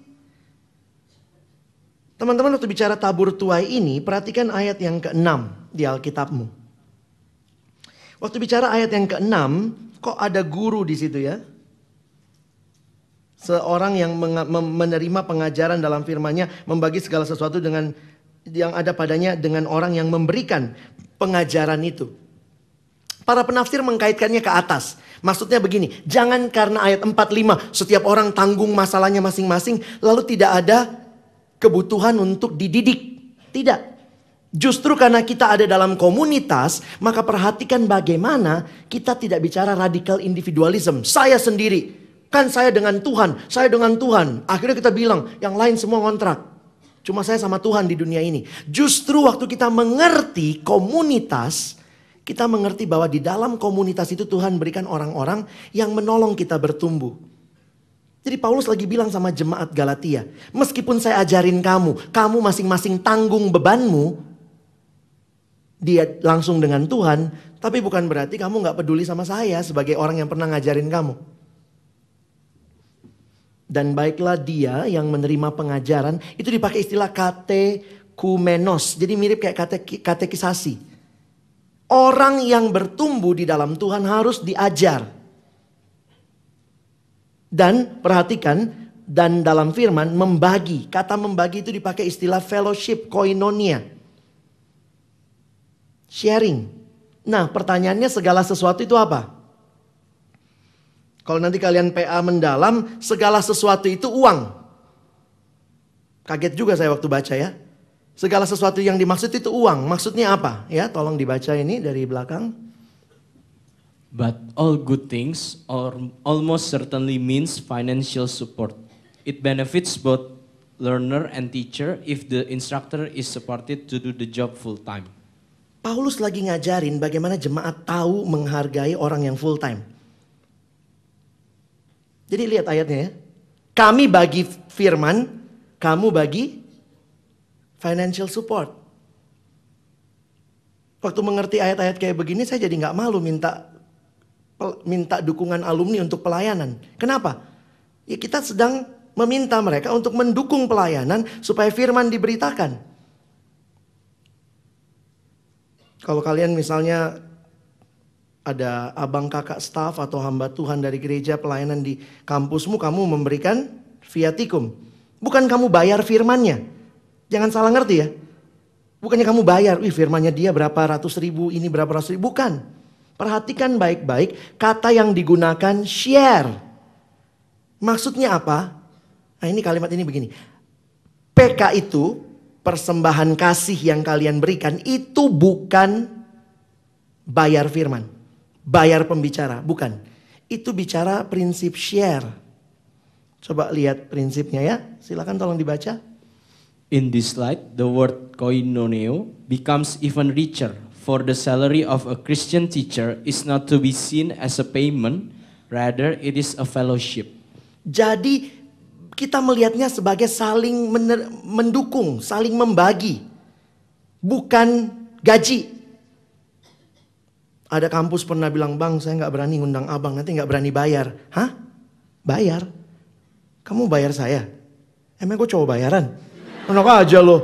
Teman-teman waktu bicara tabur tuai ini, perhatikan ayat yang ke-6 di Alkitabmu. Waktu bicara ayat yang ke-6, kok ada guru di situ ya? Seorang yang menerima pengajaran dalam firman-Nya membagi segala sesuatu dengan yang ada padanya dengan orang yang memberikan pengajaran itu. Para penafsir mengkaitkannya ke atas. Maksudnya begini, jangan karena ayat 45 setiap orang tanggung masalahnya masing-masing lalu tidak ada kebutuhan untuk dididik. Tidak. Justru karena kita ada dalam komunitas, maka perhatikan bagaimana kita tidak bicara radikal individualism. Saya sendiri, kan saya dengan Tuhan, saya dengan Tuhan. Akhirnya kita bilang, yang lain semua kontrak. Cuma saya sama Tuhan di dunia ini. Justru waktu kita mengerti komunitas, kita mengerti bahwa di dalam komunitas itu Tuhan berikan orang-orang yang menolong kita bertumbuh. Jadi Paulus lagi bilang sama jemaat Galatia, meskipun saya ajarin kamu, kamu masing-masing tanggung bebanmu, dia langsung dengan Tuhan, tapi bukan berarti kamu nggak peduli sama saya sebagai orang yang pernah ngajarin kamu. Dan baiklah dia yang menerima pengajaran, itu dipakai istilah katekumenos, jadi mirip kayak kate- katekisasi. Orang yang bertumbuh di dalam Tuhan harus diajar. Dan perhatikan, dan dalam firman membagi. Kata membagi itu dipakai istilah fellowship, koinonia. Sharing. Nah pertanyaannya segala sesuatu itu apa? Kalau nanti kalian PA mendalam, segala sesuatu itu uang. Kaget juga saya waktu baca ya. Segala sesuatu yang dimaksud itu uang. Maksudnya apa? Ya, tolong dibaca ini dari belakang. But all good things or almost certainly means financial support. It benefits both learner and teacher if the instructor is supported to do the job full time. Paulus lagi ngajarin bagaimana jemaat tahu menghargai orang yang full time. Jadi lihat ayatnya ya. Kami bagi firman, kamu bagi financial support. Waktu mengerti ayat-ayat kayak begini saya jadi nggak malu minta minta dukungan alumni untuk pelayanan. Kenapa? Ya kita sedang meminta mereka untuk mendukung pelayanan supaya firman diberitakan. Kalau kalian misalnya ada abang kakak staff atau hamba Tuhan dari gereja pelayanan di kampusmu, kamu memberikan viatikum. Bukan kamu bayar firmannya. Jangan salah ngerti ya. Bukannya kamu bayar, wih firmannya dia berapa ratus ribu, ini berapa ratus ribu. Bukan. Perhatikan baik-baik kata yang digunakan share. Maksudnya apa? Nah ini kalimat ini begini. PK itu persembahan kasih yang kalian berikan itu bukan bayar firman. Bayar pembicara, bukan. Itu bicara prinsip share. Coba lihat prinsipnya ya. Silakan tolong dibaca. In this light, the word koinoneo becomes even richer, for the salary of a Christian teacher is not to be seen as a payment, rather it is a fellowship. Jadi kita melihatnya sebagai saling mener- mendukung, saling membagi. Bukan gaji. Ada kampus pernah bilang, bang saya nggak berani ngundang abang, nanti nggak berani bayar. Hah? Bayar? Kamu bayar saya? Emang gue cowok bayaran? Enak aja loh.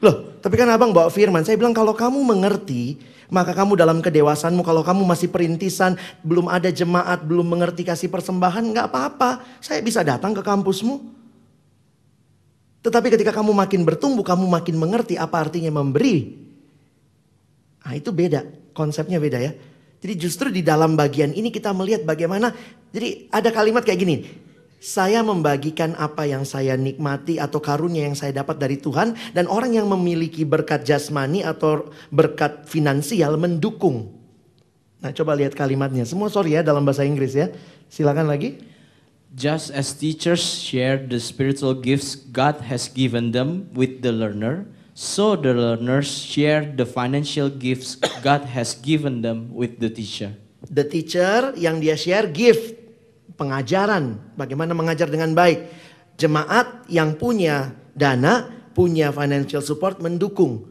Loh, tapi kan abang bawa firman. Saya bilang kalau kamu mengerti, maka kamu dalam kedewasanmu, kalau kamu masih perintisan, belum ada jemaat, belum mengerti kasih persembahan, nggak apa-apa. Saya bisa datang ke kampusmu. Tetapi ketika kamu makin bertumbuh, kamu makin mengerti apa artinya memberi. Nah itu beda, konsepnya beda ya. Jadi justru di dalam bagian ini kita melihat bagaimana, jadi ada kalimat kayak gini. Saya membagikan apa yang saya nikmati atau karunia yang saya dapat dari Tuhan. Dan orang yang memiliki berkat jasmani atau berkat finansial mendukung. Nah coba lihat kalimatnya. Semua sorry ya dalam bahasa Inggris ya. Silakan lagi. Just as teachers share the spiritual gifts God has given them with the learner, so the learners share the financial gifts God has given them with the teacher. The teacher yang dia share gift, pengajaran, bagaimana mengajar dengan baik. Jemaat yang punya dana, punya financial support mendukung.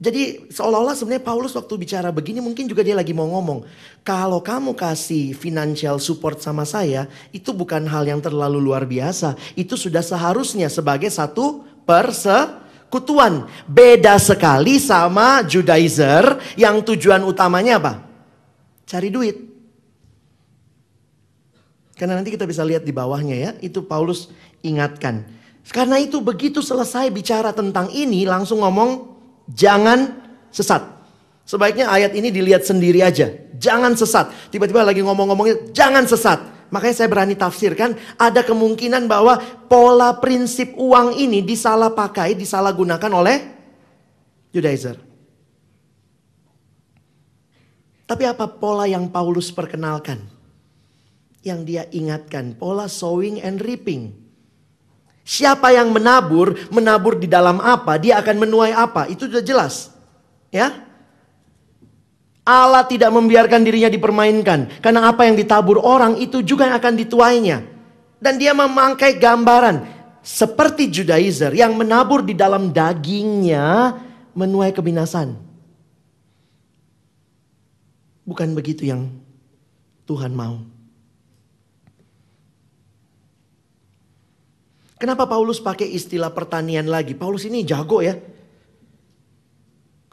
Jadi seolah-olah sebenarnya Paulus waktu bicara begini mungkin juga dia lagi mau ngomong. Kalau kamu kasih financial support sama saya, itu bukan hal yang terlalu luar biasa. Itu sudah seharusnya sebagai satu persekutuan. Beda sekali sama Judaizer yang tujuan utamanya apa? Cari duit. Karena nanti kita bisa lihat di bawahnya ya, itu Paulus ingatkan. Karena itu begitu selesai bicara tentang ini langsung ngomong jangan sesat. Sebaiknya ayat ini dilihat sendiri aja. Jangan sesat. Tiba-tiba lagi ngomong-ngomongnya jangan sesat. Makanya saya berani tafsirkan ada kemungkinan bahwa pola prinsip uang ini disalah pakai, disalahgunakan oleh Judaizer. Tapi apa pola yang Paulus perkenalkan? Yang dia ingatkan, pola sowing and reaping. Siapa yang menabur, menabur di dalam apa, dia akan menuai apa. Itu sudah jelas. Ya. Allah tidak membiarkan dirinya dipermainkan. Karena apa yang ditabur orang itu juga yang akan dituainya. Dan dia memangkai gambaran. Seperti Judaizer yang menabur di dalam dagingnya menuai kebinasan. Bukan begitu yang Tuhan mau. Kenapa Paulus pakai istilah pertanian lagi? Paulus ini jago ya.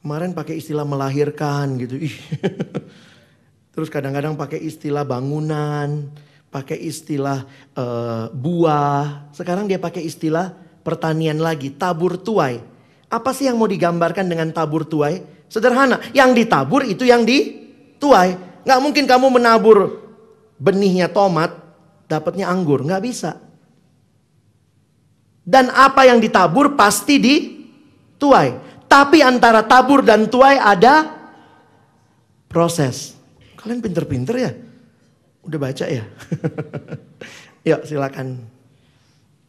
Kemarin pakai istilah melahirkan gitu. Terus kadang-kadang pakai istilah bangunan, pakai istilah uh, buah. Sekarang dia pakai istilah pertanian lagi, tabur tuai. Apa sih yang mau digambarkan dengan tabur tuai? Sederhana, yang ditabur itu yang dituai. Nggak mungkin kamu menabur benihnya tomat, dapatnya anggur. Nggak bisa. Dan apa yang ditabur pasti dituai. Tapi antara tabur dan tuai ada proses. Kalian pinter-pinter ya? Udah baca ya? Yuk silakan.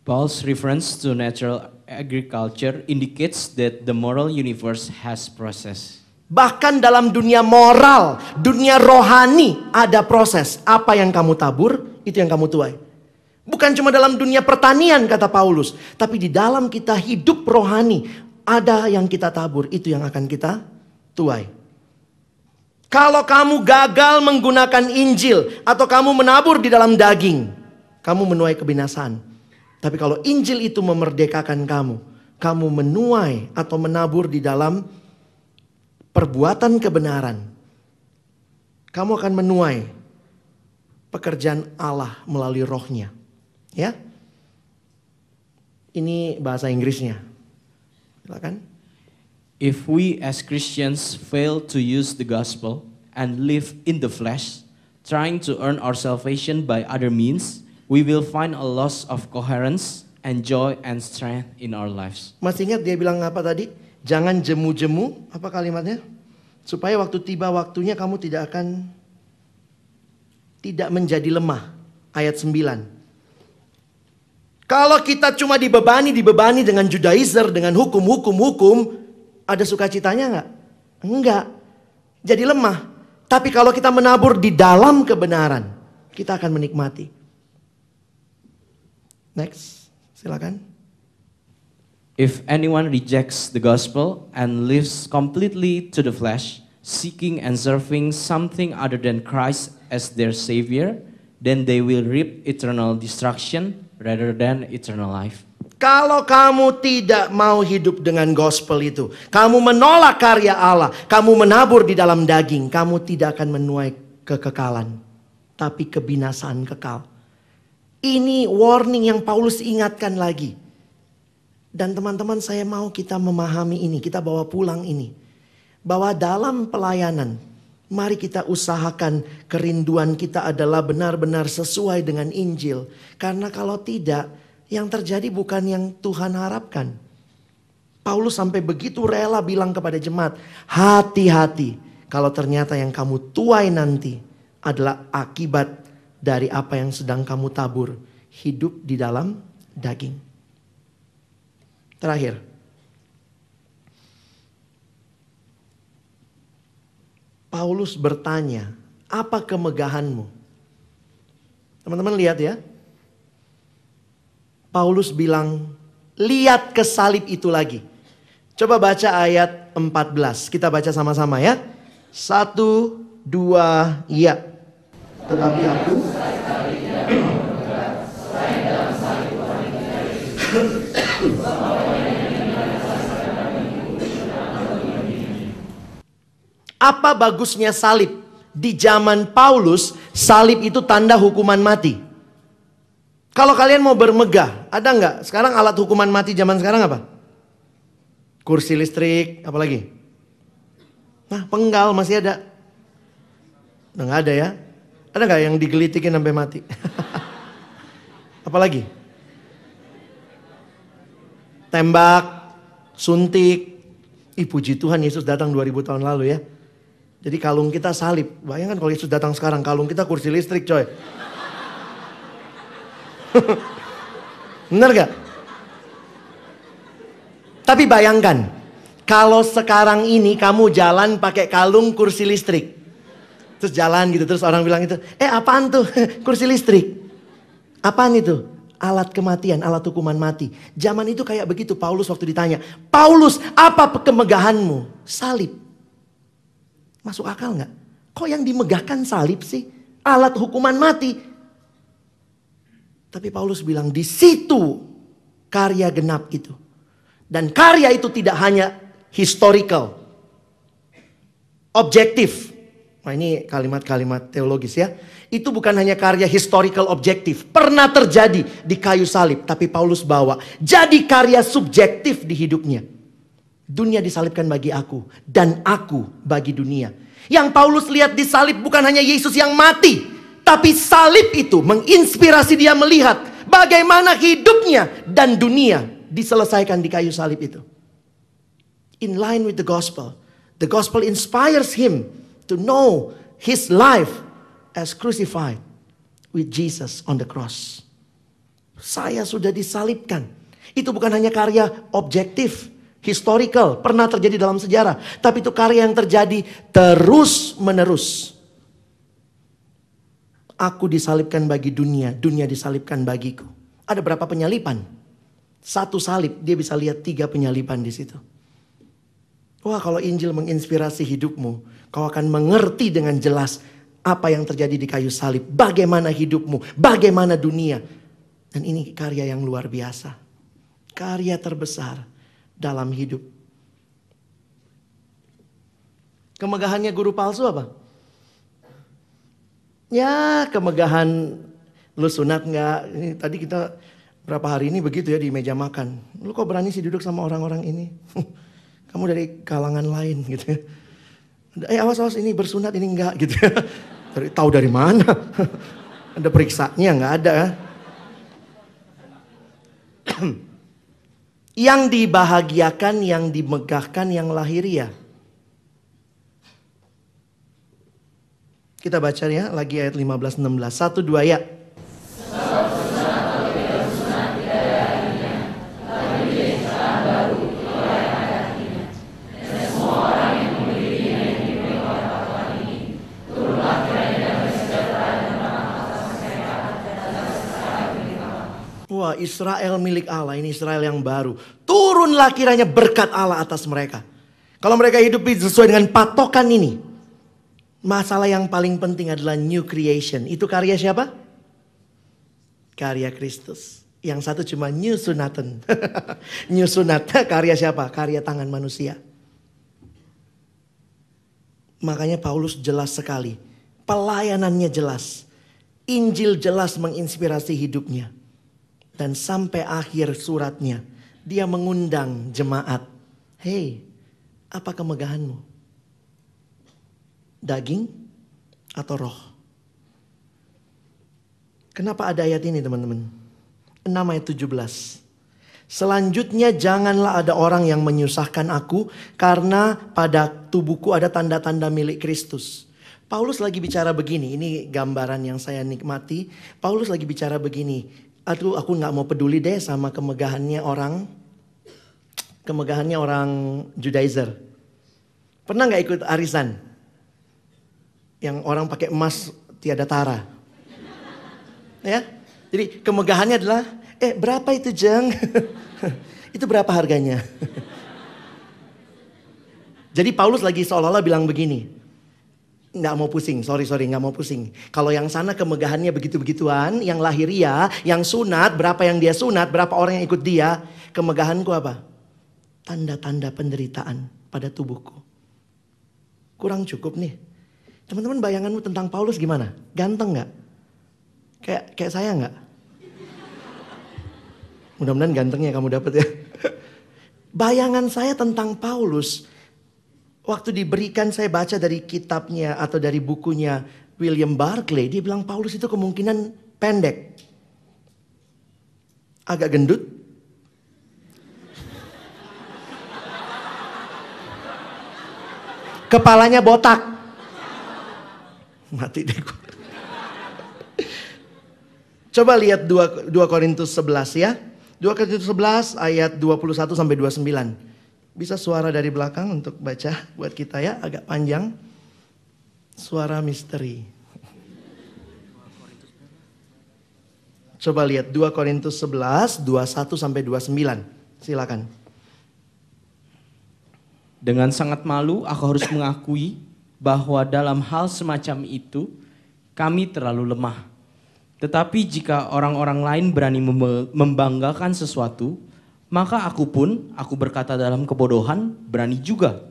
Paul's reference to natural agriculture indicates that the moral universe has process. Bahkan dalam dunia moral, dunia rohani ada proses. Apa yang kamu tabur, itu yang kamu tuai. Bukan cuma dalam dunia pertanian kata Paulus. Tapi di dalam kita hidup rohani. Ada yang kita tabur. Itu yang akan kita tuai. Kalau kamu gagal menggunakan Injil. Atau kamu menabur di dalam daging. Kamu menuai kebinasaan. Tapi kalau Injil itu memerdekakan kamu. Kamu menuai atau menabur di dalam perbuatan kebenaran. Kamu akan menuai pekerjaan Allah melalui rohnya. Ya. Ini bahasa Inggrisnya. Silakan. If we as Christians fail to use the gospel and live in the flesh, trying to earn our salvation by other means, we will find a loss of coherence and joy and strength in our lives. Masih ingat dia bilang apa tadi? Jangan jemu-jemu, apa kalimatnya? Supaya waktu tiba waktunya kamu tidak akan tidak menjadi lemah. Ayat 9. Kalau kita cuma dibebani, dibebani dengan Judaizer, dengan hukum-hukum-hukum, ada sukacitanya nggak? Enggak. Jadi lemah. Tapi kalau kita menabur di dalam kebenaran, kita akan menikmati. Next, silakan. If anyone rejects the gospel and lives completely to the flesh, seeking and serving something other than Christ as their savior, then they will reap eternal destruction rather than eternal life. Kalau kamu tidak mau hidup dengan gospel itu, kamu menolak karya Allah, kamu menabur di dalam daging, kamu tidak akan menuai kekekalan, tapi kebinasaan kekal. Ini warning yang Paulus ingatkan lagi. Dan teman-teman saya mau kita memahami ini, kita bawa pulang ini. Bahwa dalam pelayanan, mari kita usahakan kerinduan kita adalah benar-benar sesuai dengan Injil. Karena kalau tidak, yang terjadi bukan yang Tuhan harapkan. Paulus sampai begitu rela bilang kepada jemaat, hati-hati kalau ternyata yang kamu tuai nanti adalah akibat dari apa yang sedang kamu tabur, hidup di dalam daging. Terakhir. Paulus bertanya, apa kemegahanmu? Teman-teman lihat ya. Paulus bilang, lihat ke salib itu lagi. Coba baca ayat 14. Kita baca sama-sama ya. Satu, dua, iya. Tetapi aku Apa bagusnya salib? Di zaman Paulus, salib itu tanda hukuman mati. Kalau kalian mau bermegah, ada nggak? Sekarang alat hukuman mati zaman sekarang apa? Kursi listrik, apa lagi? Nah, penggal masih ada. Nggak ada ya? Ada nggak yang digelitikin sampai mati? Apalagi? Tembak, suntik. Ih puji Tuhan Yesus datang 2000 tahun lalu ya. Jadi kalung kita salib. Bayangkan kalau Yesus datang sekarang, kalung kita kursi listrik coy. Bener gak? Tapi bayangkan, kalau sekarang ini kamu jalan pakai kalung kursi listrik. Terus jalan gitu, terus orang bilang itu, eh apaan tuh kursi listrik? Apaan itu? Alat kematian, alat hukuman mati. Zaman itu kayak begitu Paulus waktu ditanya, Paulus apa kemegahanmu? Salib. Masuk akal nggak? Kok yang dimegahkan salib sih? Alat hukuman mati. Tapi Paulus bilang di situ karya genap itu. Dan karya itu tidak hanya historical. Objektif. Nah ini kalimat-kalimat teologis ya. Itu bukan hanya karya historical objektif. Pernah terjadi di kayu salib. Tapi Paulus bawa. Jadi karya subjektif di hidupnya. Dunia disalibkan bagi aku dan aku bagi dunia. Yang Paulus lihat di salib bukan hanya Yesus yang mati, tapi salib itu menginspirasi dia melihat bagaimana hidupnya dan dunia diselesaikan di kayu salib itu. In line with the gospel. The gospel inspires him to know his life as crucified with Jesus on the cross. Saya sudah disalibkan. Itu bukan hanya karya objektif, historical, pernah terjadi dalam sejarah. Tapi itu karya yang terjadi terus menerus. Aku disalibkan bagi dunia, dunia disalibkan bagiku. Ada berapa penyalipan? Satu salib, dia bisa lihat tiga penyalipan di situ. Wah kalau Injil menginspirasi hidupmu, kau akan mengerti dengan jelas apa yang terjadi di kayu salib. Bagaimana hidupmu, bagaimana dunia. Dan ini karya yang luar biasa. Karya terbesar dalam hidup. Kemegahannya guru palsu apa? Ya kemegahan lu sunat nggak? Tadi kita berapa hari ini begitu ya di meja makan. Lu kok berani sih duduk sama orang-orang ini? Kamu dari kalangan lain gitu ya. Eh awas awas ini bersunat ini enggak gitu ya. Tahu dari mana? ada periksanya nggak ada. yang dibahagiakan, yang dimegahkan, yang lahiriah. Kita baca ya lagi ayat 15 16. Satu dua ya. Wah Israel milik Allah, ini Israel yang baru. Turunlah kiranya berkat Allah atas mereka. Kalau mereka hidup sesuai dengan patokan ini. Masalah yang paling penting adalah new creation. Itu karya siapa? Karya Kristus. Yang satu cuma new sunatan. new sunat karya siapa? Karya tangan manusia. Makanya Paulus jelas sekali. Pelayanannya jelas. Injil jelas menginspirasi hidupnya. Dan sampai akhir suratnya, dia mengundang jemaat. Hei, apa kemegahanmu? Daging atau roh? Kenapa ada ayat ini teman-teman? 6 ayat 17. Selanjutnya janganlah ada orang yang menyusahkan aku karena pada tubuhku ada tanda-tanda milik Kristus. Paulus lagi bicara begini, ini gambaran yang saya nikmati. Paulus lagi bicara begini, aduh aku nggak mau peduli deh sama kemegahannya orang, kemegahannya orang Judaizer. Pernah nggak ikut arisan? Yang orang pakai emas tiada tara. Ya, jadi kemegahannya adalah, eh berapa itu jeng? itu berapa harganya? Jadi Paulus lagi seolah-olah bilang begini, nggak mau pusing, sorry sorry nggak mau pusing. Kalau yang sana kemegahannya begitu-begituan, yang lahiria, yang sunat, berapa yang dia sunat, berapa orang yang ikut dia, kemegahanku apa? Tanda-tanda penderitaan pada tubuhku. Kurang cukup nih. Teman-teman bayanganmu tentang Paulus gimana? Ganteng nggak? Kayak kayak saya nggak? Mudah-mudahan gantengnya kamu dapat ya. Bayangan saya tentang Paulus Waktu diberikan saya baca dari kitabnya atau dari bukunya William Barclay, dia bilang Paulus itu kemungkinan pendek. Agak gendut. Kepalanya botak. Mati deh gue. Coba lihat 2, 2 Korintus 11 ya. 2 Korintus 11 ayat 21 sampai 29. Bisa suara dari belakang untuk baca buat kita ya, agak panjang. Suara misteri. Coba lihat 2 Korintus 11, 21 sampai 29. Silakan. Dengan sangat malu aku harus mengakui bahwa dalam hal semacam itu kami terlalu lemah. Tetapi jika orang-orang lain berani membanggakan sesuatu, maka aku pun, aku berkata dalam kebodohan, berani juga.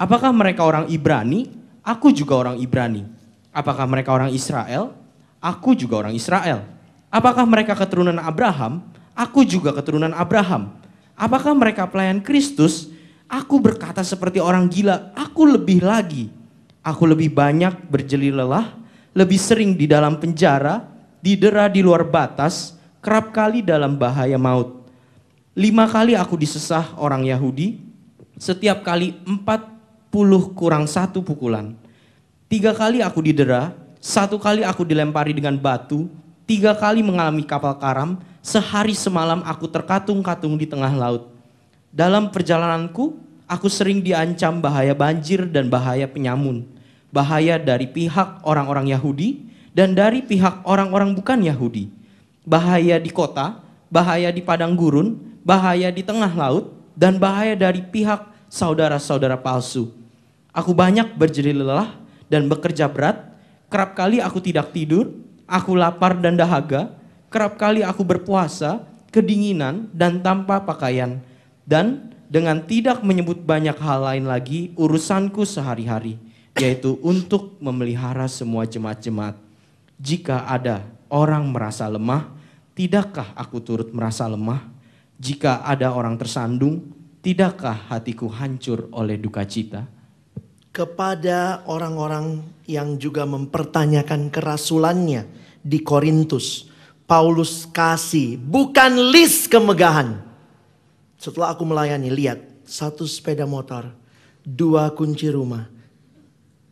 Apakah mereka orang Ibrani? Aku juga orang Ibrani. Apakah mereka orang Israel? Aku juga orang Israel. Apakah mereka keturunan Abraham? Aku juga keturunan Abraham. Apakah mereka pelayan Kristus? Aku berkata seperti orang gila, aku lebih lagi. Aku lebih banyak berjeli lelah, lebih sering di dalam penjara, didera di luar batas, kerap kali dalam bahaya maut. Lima kali aku disesah orang Yahudi, setiap kali empat puluh kurang satu pukulan. Tiga kali aku didera, satu kali aku dilempari dengan batu, tiga kali mengalami kapal karam, sehari semalam aku terkatung-katung di tengah laut. Dalam perjalananku, aku sering diancam bahaya banjir dan bahaya penyamun. Bahaya dari pihak orang-orang Yahudi dan dari pihak orang-orang bukan Yahudi. Bahaya di kota, bahaya di padang gurun, bahaya di tengah laut, dan bahaya dari pihak saudara-saudara palsu. Aku banyak berjeri lelah dan bekerja berat, kerap kali aku tidak tidur, aku lapar dan dahaga, kerap kali aku berpuasa, kedinginan, dan tanpa pakaian. Dan dengan tidak menyebut banyak hal lain lagi, urusanku sehari-hari, yaitu untuk memelihara semua jemaat-jemaat. Jika ada orang merasa lemah, tidakkah aku turut merasa lemah? Jika ada orang tersandung, tidakkah hatiku hancur oleh duka cita? Kepada orang-orang yang juga mempertanyakan kerasulannya di Korintus, Paulus kasih bukan list kemegahan. Setelah aku melayani, lihat satu sepeda motor, dua kunci rumah,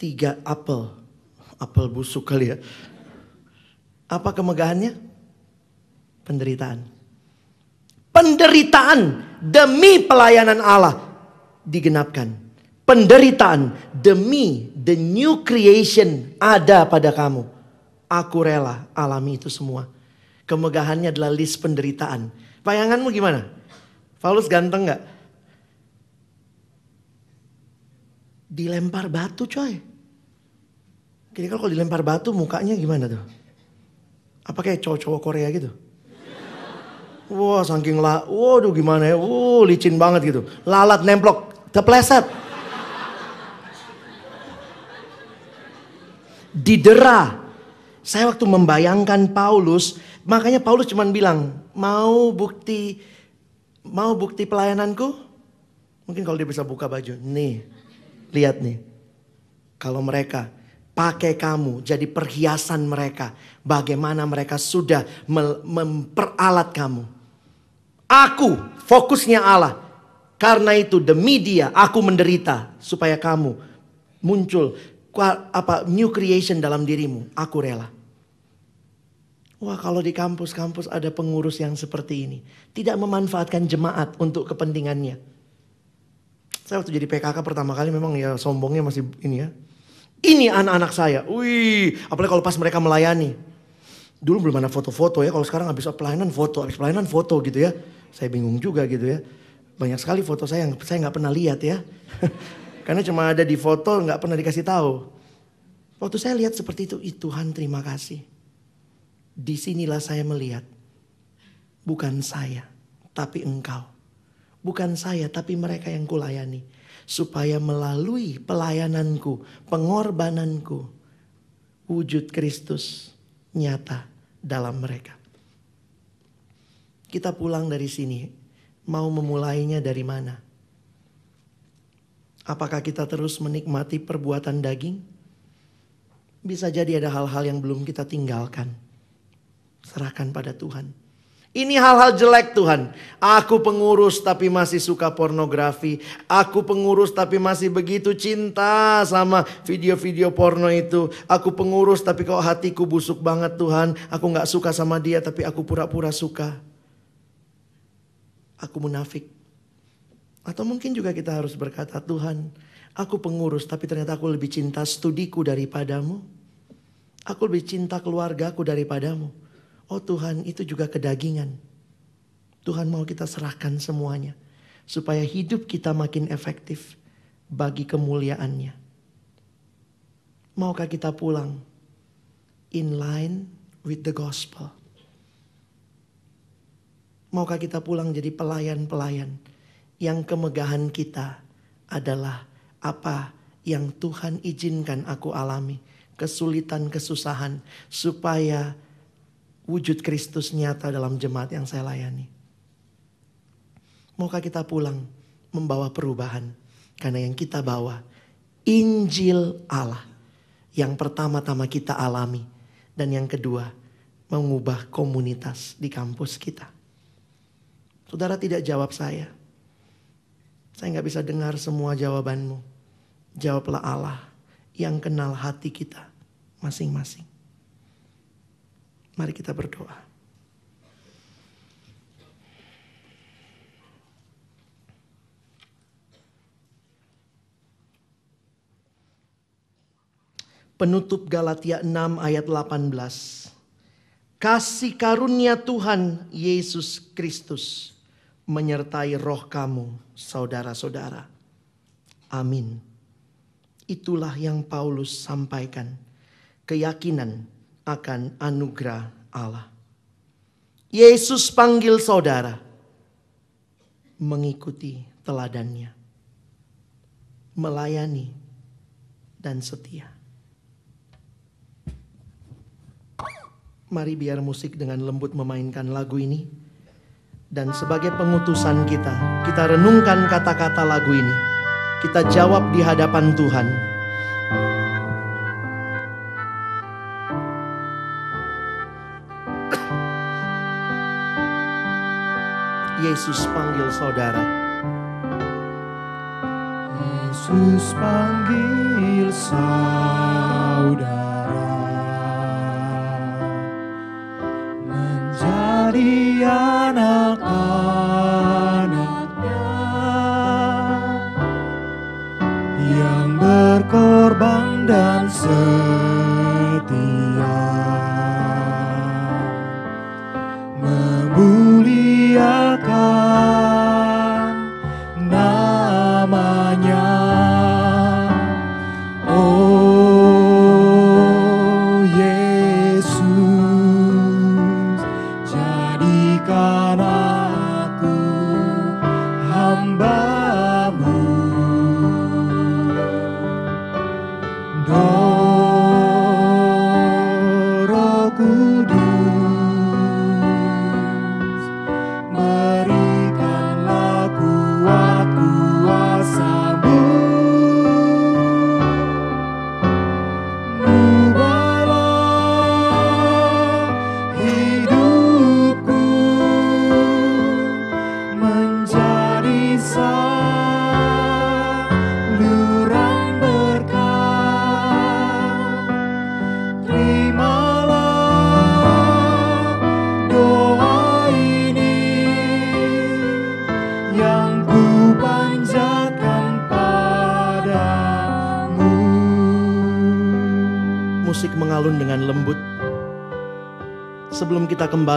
tiga apel, apel busuk kali ya. Apa kemegahannya? Penderitaan. Penderitaan demi pelayanan Allah digenapkan. Penderitaan demi the new creation ada pada kamu. Aku rela alami itu semua. Kemegahannya adalah list penderitaan. Bayanganmu gimana? Paulus ganteng nggak? Dilempar batu coy. Kira-kira kalau dilempar batu mukanya gimana tuh? Apa kayak cowok-cowok Korea gitu? Wah saking lah, waduh gimana ya, wow licin banget gitu. Lalat nemplok, kepleset. Didera. Saya waktu membayangkan Paulus, makanya Paulus cuma bilang, mau bukti mau bukti pelayananku? Mungkin kalau dia bisa buka baju, nih, lihat nih. Kalau mereka pakai kamu jadi perhiasan mereka, bagaimana mereka sudah memperalat kamu. Aku fokusnya Allah. Karena itu demi dia aku menderita supaya kamu muncul apa new creation dalam dirimu. Aku rela. Wah kalau di kampus-kampus ada pengurus yang seperti ini. Tidak memanfaatkan jemaat untuk kepentingannya. Saya waktu jadi PKK pertama kali memang ya sombongnya masih ini ya. Ini anak-anak saya. Wih, apalagi kalau pas mereka melayani. Dulu belum ada foto-foto ya. Kalau sekarang habis pelayanan foto, habis pelayanan foto gitu ya. Saya bingung juga gitu ya. Banyak sekali foto saya yang saya nggak pernah lihat ya. Karena cuma ada di foto nggak pernah dikasih tahu. Waktu saya lihat seperti itu, ih Tuhan terima kasih. Di sinilah saya melihat. Bukan saya, tapi engkau. Bukan saya, tapi mereka yang kulayani. Supaya melalui pelayananku, pengorbananku. Wujud Kristus nyata dalam mereka. Kita pulang dari sini, mau memulainya dari mana? Apakah kita terus menikmati perbuatan daging? Bisa jadi ada hal-hal yang belum kita tinggalkan. Serahkan pada Tuhan. Ini hal-hal jelek Tuhan. Aku pengurus tapi masih suka pornografi. Aku pengurus tapi masih begitu cinta sama video-video porno itu. Aku pengurus tapi kok hatiku busuk banget Tuhan. Aku gak suka sama dia tapi aku pura-pura suka. Aku munafik. Atau mungkin juga kita harus berkata, Tuhan, aku pengurus tapi ternyata aku lebih cinta studiku daripadamu. Aku lebih cinta keluargaku daripadamu. Oh Tuhan, itu juga kedagingan. Tuhan mau kita serahkan semuanya. Supaya hidup kita makin efektif bagi kemuliaannya. Maukah kita pulang in line with the gospel? Maukah kita pulang jadi pelayan-pelayan yang kemegahan kita adalah apa yang Tuhan izinkan aku alami. Kesulitan, kesusahan. Supaya wujud Kristus nyata dalam jemaat yang saya layani. Maukah kita pulang membawa perubahan. Karena yang kita bawa Injil Allah. Yang pertama-tama kita alami. Dan yang kedua mengubah komunitas di kampus kita. Saudara tidak jawab saya. Saya nggak bisa dengar semua jawabanmu. Jawablah Allah yang kenal hati kita masing-masing. Mari kita berdoa. Penutup Galatia 6 ayat 18. Kasih karunia Tuhan Yesus Kristus menyertai roh kamu, saudara-saudara. Amin. Itulah yang Paulus sampaikan. Keyakinan akan anugerah Allah. Yesus panggil saudara. Mengikuti teladannya. Melayani dan setia. Mari biar musik dengan lembut memainkan lagu ini. Dan sebagai pengutusan kita, kita renungkan kata-kata lagu ini. Kita jawab di hadapan Tuhan. Yesus panggil saudara. Yesus panggil saudara menjadi anak-anaknya yang berkorban dan setia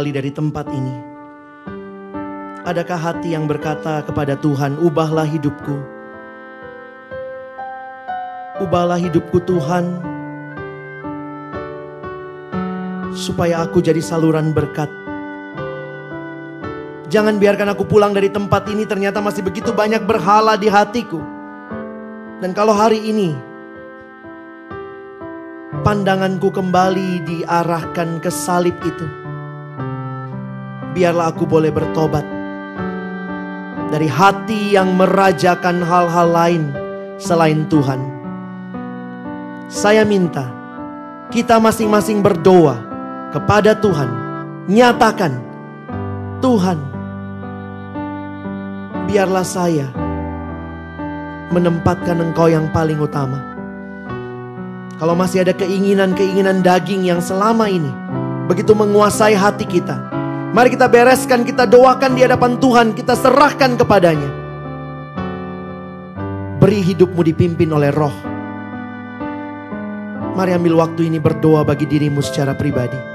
kembali dari tempat ini, adakah hati yang berkata kepada Tuhan, "Ubahlah hidupku"? Ubahlah hidupku, Tuhan, supaya aku jadi saluran berkat. Jangan biarkan aku pulang dari tempat ini ternyata masih begitu banyak berhala di hatiku. Dan kalau hari ini pandanganku kembali diarahkan ke salib itu, biarlah aku boleh bertobat dari hati yang merajakan hal-hal lain selain Tuhan. Saya minta kita masing-masing berdoa kepada Tuhan, nyatakan, Tuhan, biarlah saya menempatkan Engkau yang paling utama. Kalau masih ada keinginan-keinginan daging yang selama ini begitu menguasai hati kita, mari kita bereskan, kita doakan di hadapan Tuhan, kita serahkan kepadanya. Beri hidupmu dipimpin oleh roh. Mari ambil waktu ini berdoa bagi dirimu secara pribadi.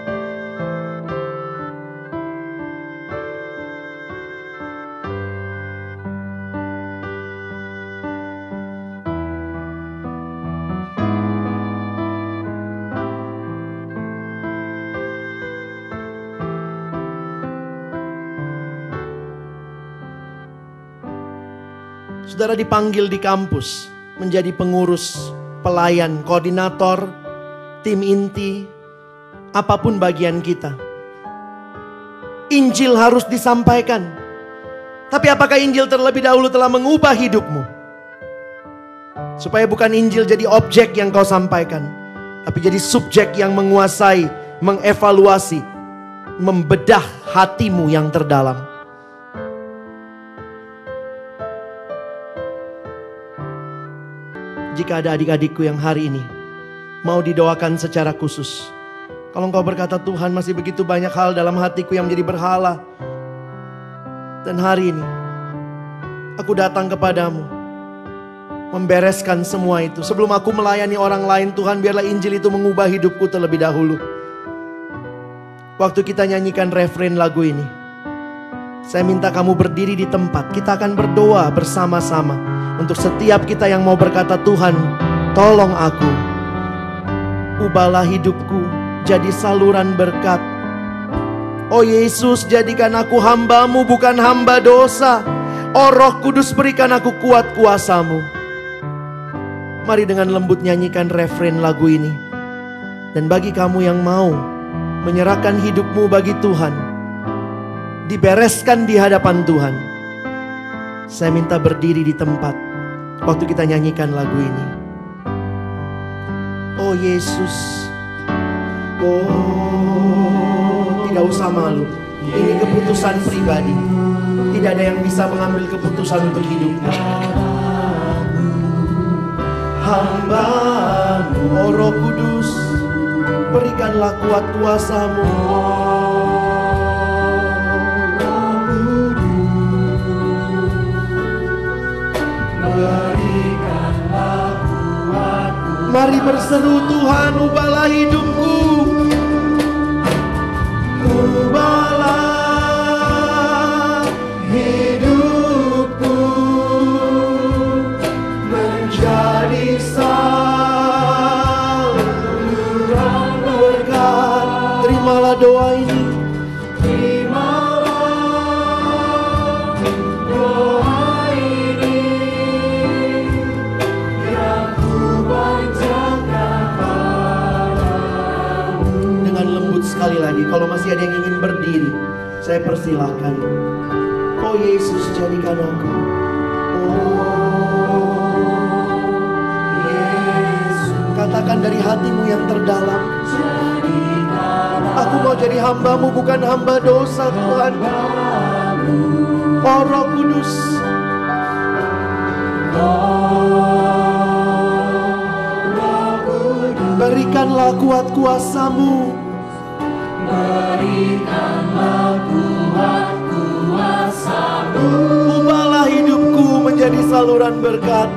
Saudara dipanggil di kampus menjadi pengurus, pelayan, koordinator, tim inti, apa pun bagian kita. Injil harus disampaikan. Tapi apakah Injil terlebih dahulu telah mengubah hidupmu? Supaya bukan Injil jadi objek yang kau sampaikan, tapi jadi subjek yang menguasai, mengevaluasi, membedah hatimu yang terdalam. Jika ada adik-adikku yang hari ini mau didoakan secara khusus. Kalau engkau berkata Tuhan masih begitu banyak hal dalam hatiku yang menjadi berhala. Dan hari ini aku datang kepadamu. Membereskan semua itu. Sebelum aku melayani orang lain Tuhan biarlah Injil itu mengubah hidupku terlebih dahulu. Waktu kita nyanyikan refrain lagu ini. Saya minta kamu berdiri di tempat. Kita akan berdoa bersama-sama. Untuk setiap kita yang mau berkata Tuhan tolong aku. Ubahlah hidupku jadi saluran berkat. Oh Yesus jadikan aku hambamu bukan hamba dosa. Oh roh kudus berikan aku kuat kuasamu. Mari dengan lembut nyanyikan refrain lagu ini. Dan bagi kamu yang mau menyerahkan hidupmu bagi Tuhan. Dibereskan di hadapan Tuhan. Saya minta berdiri di tempat waktu kita nyanyikan lagu ini. Oh Yesus, oh tidak usah malu. Ini keputusan pribadi. Tidak ada yang bisa mengambil keputusan untuk hidupmu. Hambamu, oh Roh Kudus, berikanlah kuat kuasamu. Mari berseru Tuhan ubahlah hidupku. Ubahlah saya persilahkan. Oh Yesus jadikan aku. Oh Yesus. Katakan dari hatimu yang terdalam. Aku mau jadi hambamu bukan hamba dosa Tuhan. Oh Roh Kudus. Berikanlah kuat kuasamu. Ubahlah hidupku menjadi saluran berkat.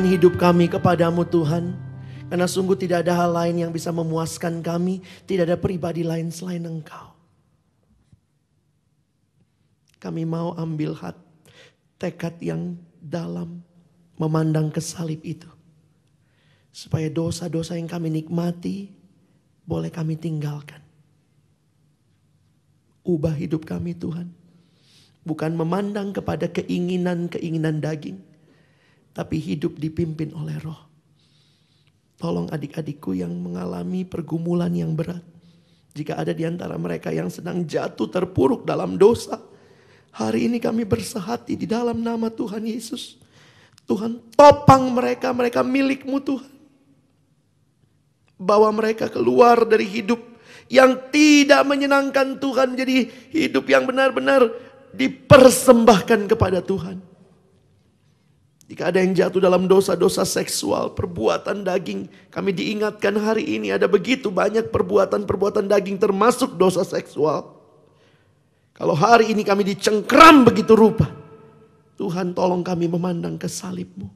Menyerahkan hidup kami kepadamu Tuhan. Karena sungguh tidak ada hal lain yang bisa memuaskan kami. Tidak ada pribadi lain selain Engkau. Kami mau ambil hat, tekad yang dalam memandang ke salib itu. Supaya dosa-dosa yang kami nikmati boleh kami tinggalkan. Ubah hidup kami Tuhan. Bukan memandang kepada keinginan-keinginan daging. Tapi hidup dipimpin oleh roh. Tolong adik-adikku yang mengalami pergumulan yang berat. Jika ada di antara mereka yang sedang jatuh terpuruk dalam dosa. Hari ini kami bersehati di dalam nama Tuhan Yesus. Tuhan topang mereka, mereka milikmu Tuhan. Bawa mereka keluar dari hidup yang tidak menyenangkan Tuhan. Jadi hidup yang benar-benar dipersembahkan kepada Tuhan. Jika ada yang jatuh dalam dosa-dosa seksual, perbuatan daging, kami diingatkan hari ini ada begitu banyak perbuatan-perbuatan daging termasuk dosa seksual. Kalau hari ini kami dicengkram begitu rupa, Tuhan tolong kami memandang ke salibmu.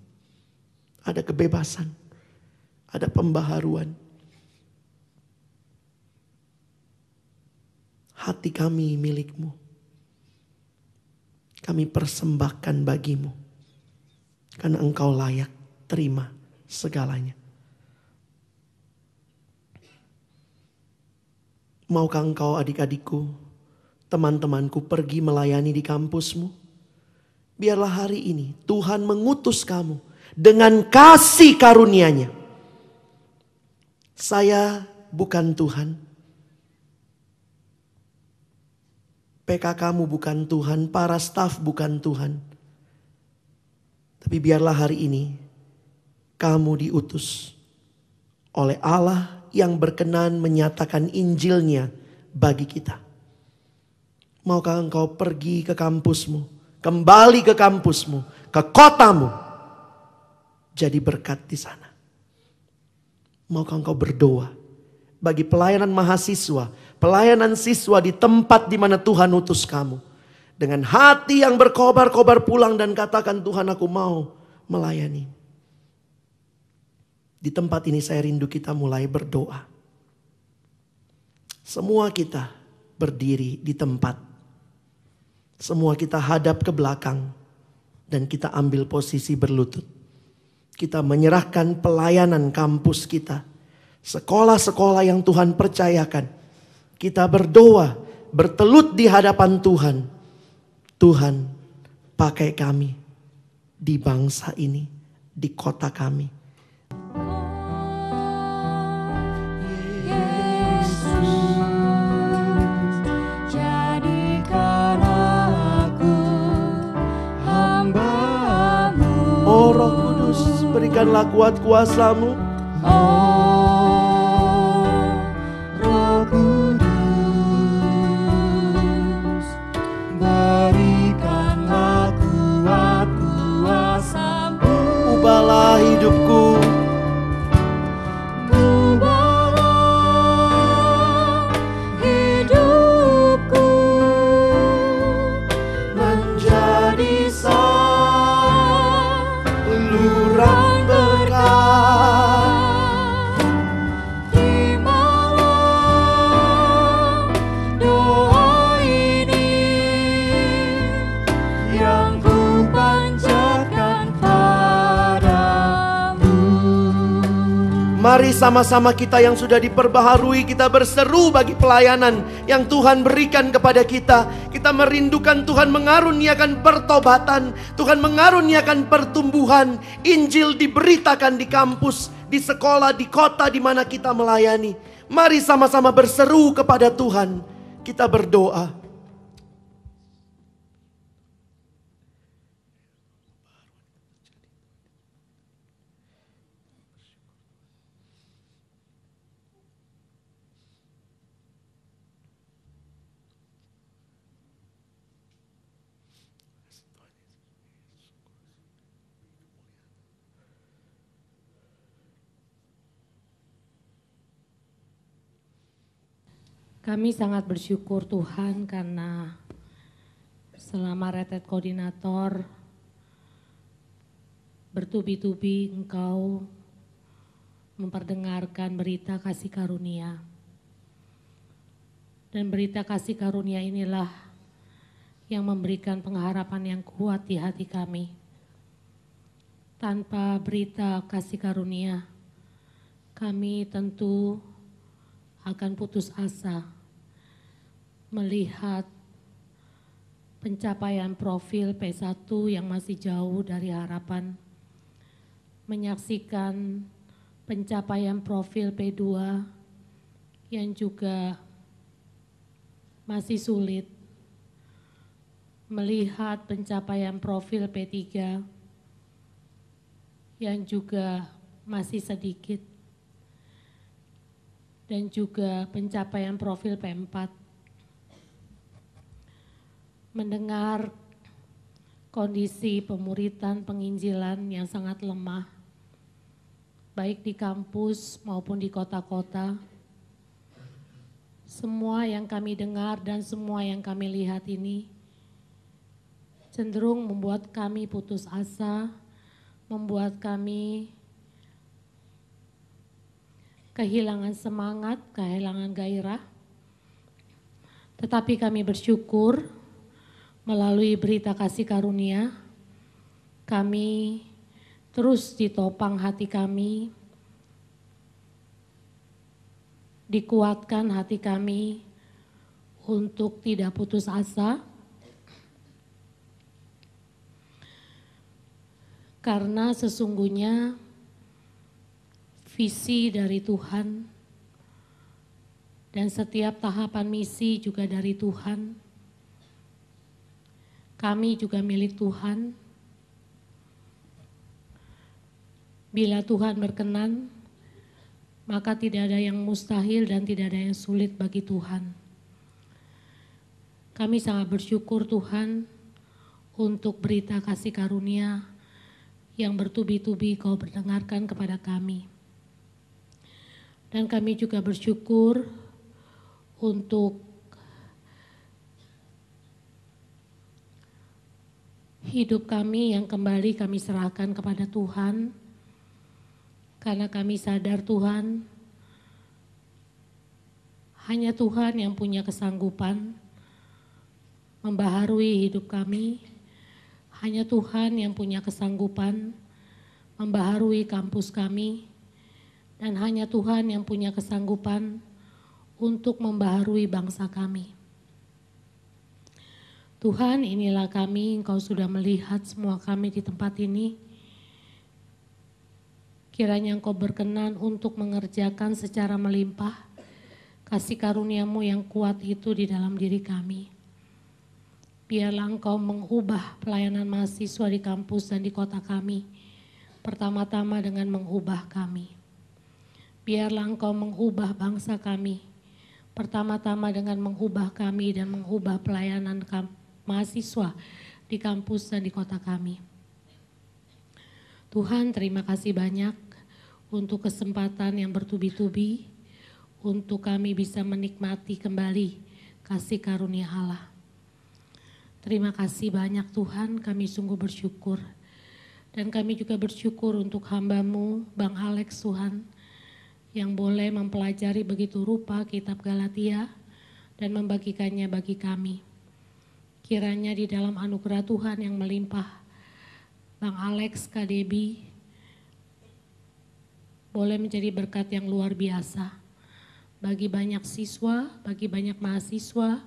Ada kebebasan, ada pembaharuan. Hati kami milikmu. Kami persembahkan bagimu. Karena engkau layak terima segalanya. Maukah engkau adik-adikku, teman-temanku pergi melayani di kampusmu? Biarlah hari ini Tuhan mengutus kamu dengan kasih karunia-Nya. Saya bukan Tuhan. PK kamu bukan Tuhan, para staf bukan Tuhan. Tapi biarlah hari ini kamu diutus oleh Allah yang berkenan menyatakan Injilnya bagi kita. Maukah engkau pergi ke kampusmu, kembali ke kampusmu, ke kotamu, jadi berkat di sana. Maukah engkau berdoa bagi pelayanan mahasiswa, pelayanan siswa di tempat di mana Tuhan utus kamu. Dengan hati yang berkobar-kobar pulang dan katakan Tuhan aku mau melayani. Di tempat ini saya rindu kita mulai berdoa. Semua kita berdiri di tempat. Semua kita hadap ke belakang. Dan kita ambil posisi berlutut. Kita menyerahkan pelayanan kampus kita. Sekolah-sekolah yang Tuhan percayakan. Kita berdoa, bertelut di hadapan Tuhan. Tuhan, pakai kami di bangsa ini, di kota kami. Oh Roh Kudus, berikanlah kuat kuasamu. Oh Ubahlah Mari sama-sama kita yang sudah diperbaharui kita berseru bagi pelayanan yang Tuhan berikan kepada kita. Kita merindukan Tuhan mengaruniakan pertobatan, Tuhan mengaruniakan pertumbuhan. Injil diberitakan di kampus, di sekolah, di kota di mana kita melayani. Mari sama-sama berseru kepada Tuhan. Kita berdoa. Kami sangat bersyukur Tuhan karena selama retret koordinator bertubi-tubi Engkau memperdengarkan berita kasih karunia. Dan berita kasih karunia inilah yang memberikan pengharapan yang kuat di hati kami. Tanpa berita kasih karunia, kami tentu akan putus asa melihat pencapaian profil P1 yang masih jauh dari harapan, menyaksikan pencapaian profil P2 yang juga masih sulit, melihat pencapaian profil P3 yang juga masih sedikit, dan juga pencapaian profil P4 mendengar kondisi pemuritan penginjilan yang sangat lemah, baik di kampus maupun di kota-kota. Semua yang kami dengar dan semua yang kami lihat ini cenderung membuat kami putus asa, membuat kami kehilangan semangat, kehilangan gairah. Tetapi kami bersyukur melalui berita kasih karunia, kami terus ditopang hati kami, dikuatkan hati kami untuk tidak putus asa, karena sesungguhnya visi dari Tuhan dan setiap tahapan misi juga dari Tuhan. Kami juga milik Tuhan. Bila Tuhan berkenan, maka tidak ada yang mustahil dan tidak ada yang sulit bagi Tuhan. Kami sangat bersyukur Tuhan untuk berita kasih karunia yang bertubi-tubi kau berdengarkan kepada kami. Dan kami juga bersyukur untuk hidup kami yang kembali kami serahkan kepada Tuhan. Karena kami sadar Tuhan, hanya Tuhan yang punya kesanggupan membaharui hidup kami. Hanya Tuhan yang punya kesanggupan membaharui kampus kami. Dan hanya Tuhan yang punya kesanggupan untuk membaharui bangsa kami. Tuhan inilah kami, Engkau sudah melihat semua kami di tempat ini. Kiranya Engkau berkenan untuk mengerjakan secara melimpah kasih karuniamu yang kuat itu di dalam diri kami. Biarlah Engkau mengubah pelayanan mahasiswa di kampus dan di kota kami. Pertama-tama dengan mengubah kami. Biarlah Engkau mengubah bangsa kami. Pertama-tama dengan mengubah kami dan mengubah pelayanan kami mahasiswa di kampus dan di kota kami. Tuhan terima kasih banyak untuk kesempatan yang bertubi-tubi untuk kami bisa menikmati kembali kasih karunia Allah. Terima kasih banyak Tuhan, kami sungguh bersyukur. Dan kami juga bersyukur untuk hambamu, Bang Alex Tuhan, yang boleh mempelajari begitu rupa kitab Galatia dan membagikannya bagi kami. Kiranya di dalam anugerah Tuhan yang melimpah, Bang Alex KDB boleh menjadi berkat yang luar biasa bagi banyak siswa, bagi banyak mahasiswa,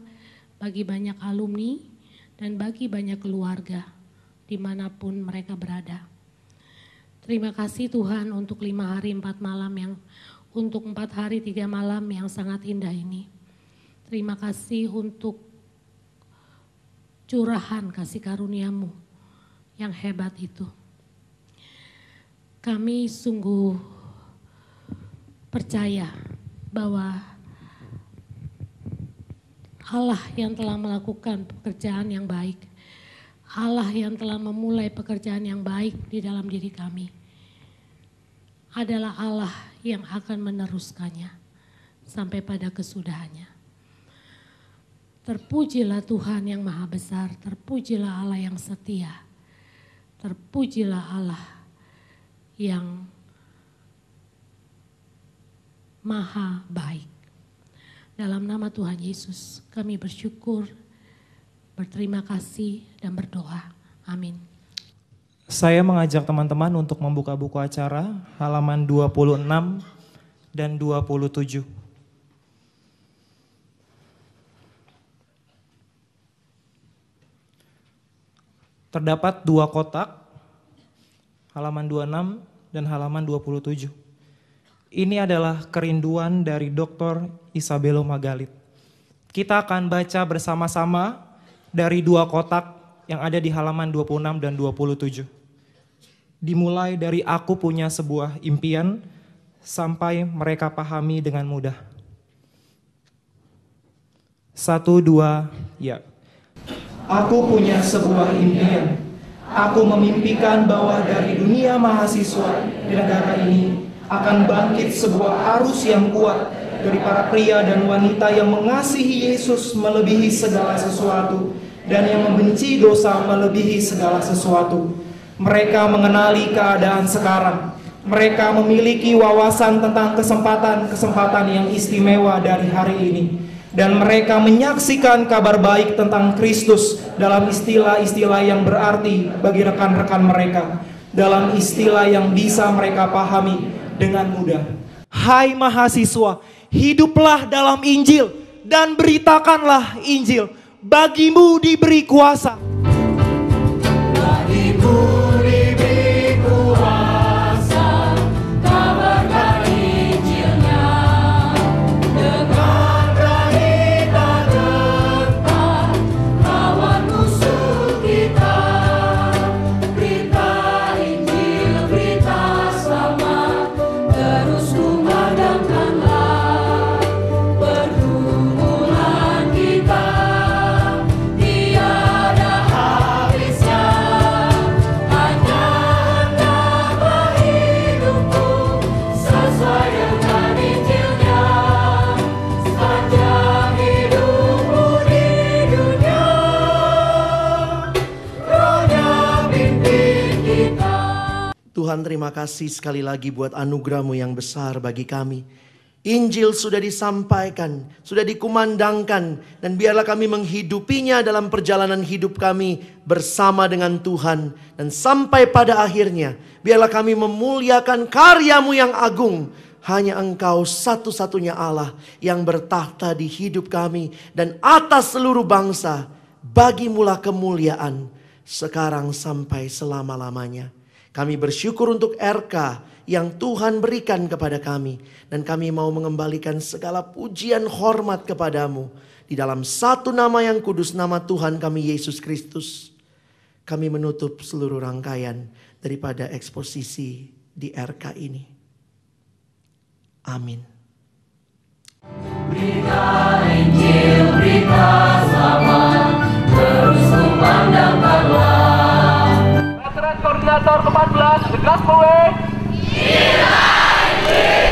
bagi banyak alumni, dan bagi banyak keluarga di mana pun mereka berada. Terima kasih Tuhan untuk lima hari empat malam yang untuk empat hari tiga malam yang sangat indah ini. Terima kasih untuk curahan kasih karuniamu yang hebat itu. Kami sungguh percaya bahwa Allah yang telah melakukan pekerjaan yang baik, Allah yang telah memulai pekerjaan yang baik di dalam diri kami, adalah Allah yang akan meneruskannya sampai pada kesudahannya. Terpujilah Tuhan yang maha besar, terpujilah Allah yang setia, terpujilah Allah yang maha baik. Dalam nama Tuhan Yesus, kami bersyukur, berterima kasih, dan berdoa. Amin. Saya mengajak teman-teman untuk membuka buku acara halaman 26 dan 27. Terdapat dua kotak, halaman 26 dan halaman 27. Ini adalah kerinduan dari Dr. Isabelo Magalit. Kita akan baca bersama-sama dari dua kotak yang ada di halaman 26 dan 27. Dimulai dari aku punya sebuah impian sampai mereka pahami dengan mudah. Satu, dua, ya. Aku punya sebuah impian. Aku memimpikan bahwa dari dunia mahasiswa di negara ini akan bangkit sebuah arus yang kuat dari para pria dan wanita yang mengasihi Yesus melebihi segala sesuatu dan yang membenci dosa melebihi segala sesuatu. Mereka mengenali keadaan sekarang. Mereka memiliki wawasan tentang kesempatan-kesempatan yang istimewa dari hari ini. Dan mereka menyaksikan kabar baik tentang Kristus dalam istilah-istilah yang berarti bagi rekan-rekan mereka. Dalam istilah yang bisa mereka pahami dengan mudah. Hai mahasiswa, hiduplah dalam Injil dan beritakanlah Injil. Bagimu diberi kuasa. Tuhan terima kasih sekali lagi buat anugerahmu yang besar bagi kami. Injil sudah disampaikan, sudah dikumandangkan, dan biarlah kami menghidupinya dalam perjalanan hidup kami bersama dengan Tuhan. Dan sampai pada akhirnya, biarlah kami memuliakan karyamu yang agung. Hanya engkau satu-satunya Allah yang bertahta di hidup kami dan atas seluruh bangsa. Bagimulah kemuliaan sekarang sampai selama-lamanya. Kami bersyukur untuk RK yang Tuhan berikan kepada kami. Dan kami mau mengembalikan segala pujian hormat kepadamu. Di dalam satu nama yang kudus, nama Tuhan kami Yesus Kristus. Kami menutup seluruh rangkaian daripada eksposisi di RK ini. Amin. Veteran koordinator ke-14 Gegas Pewe Hilang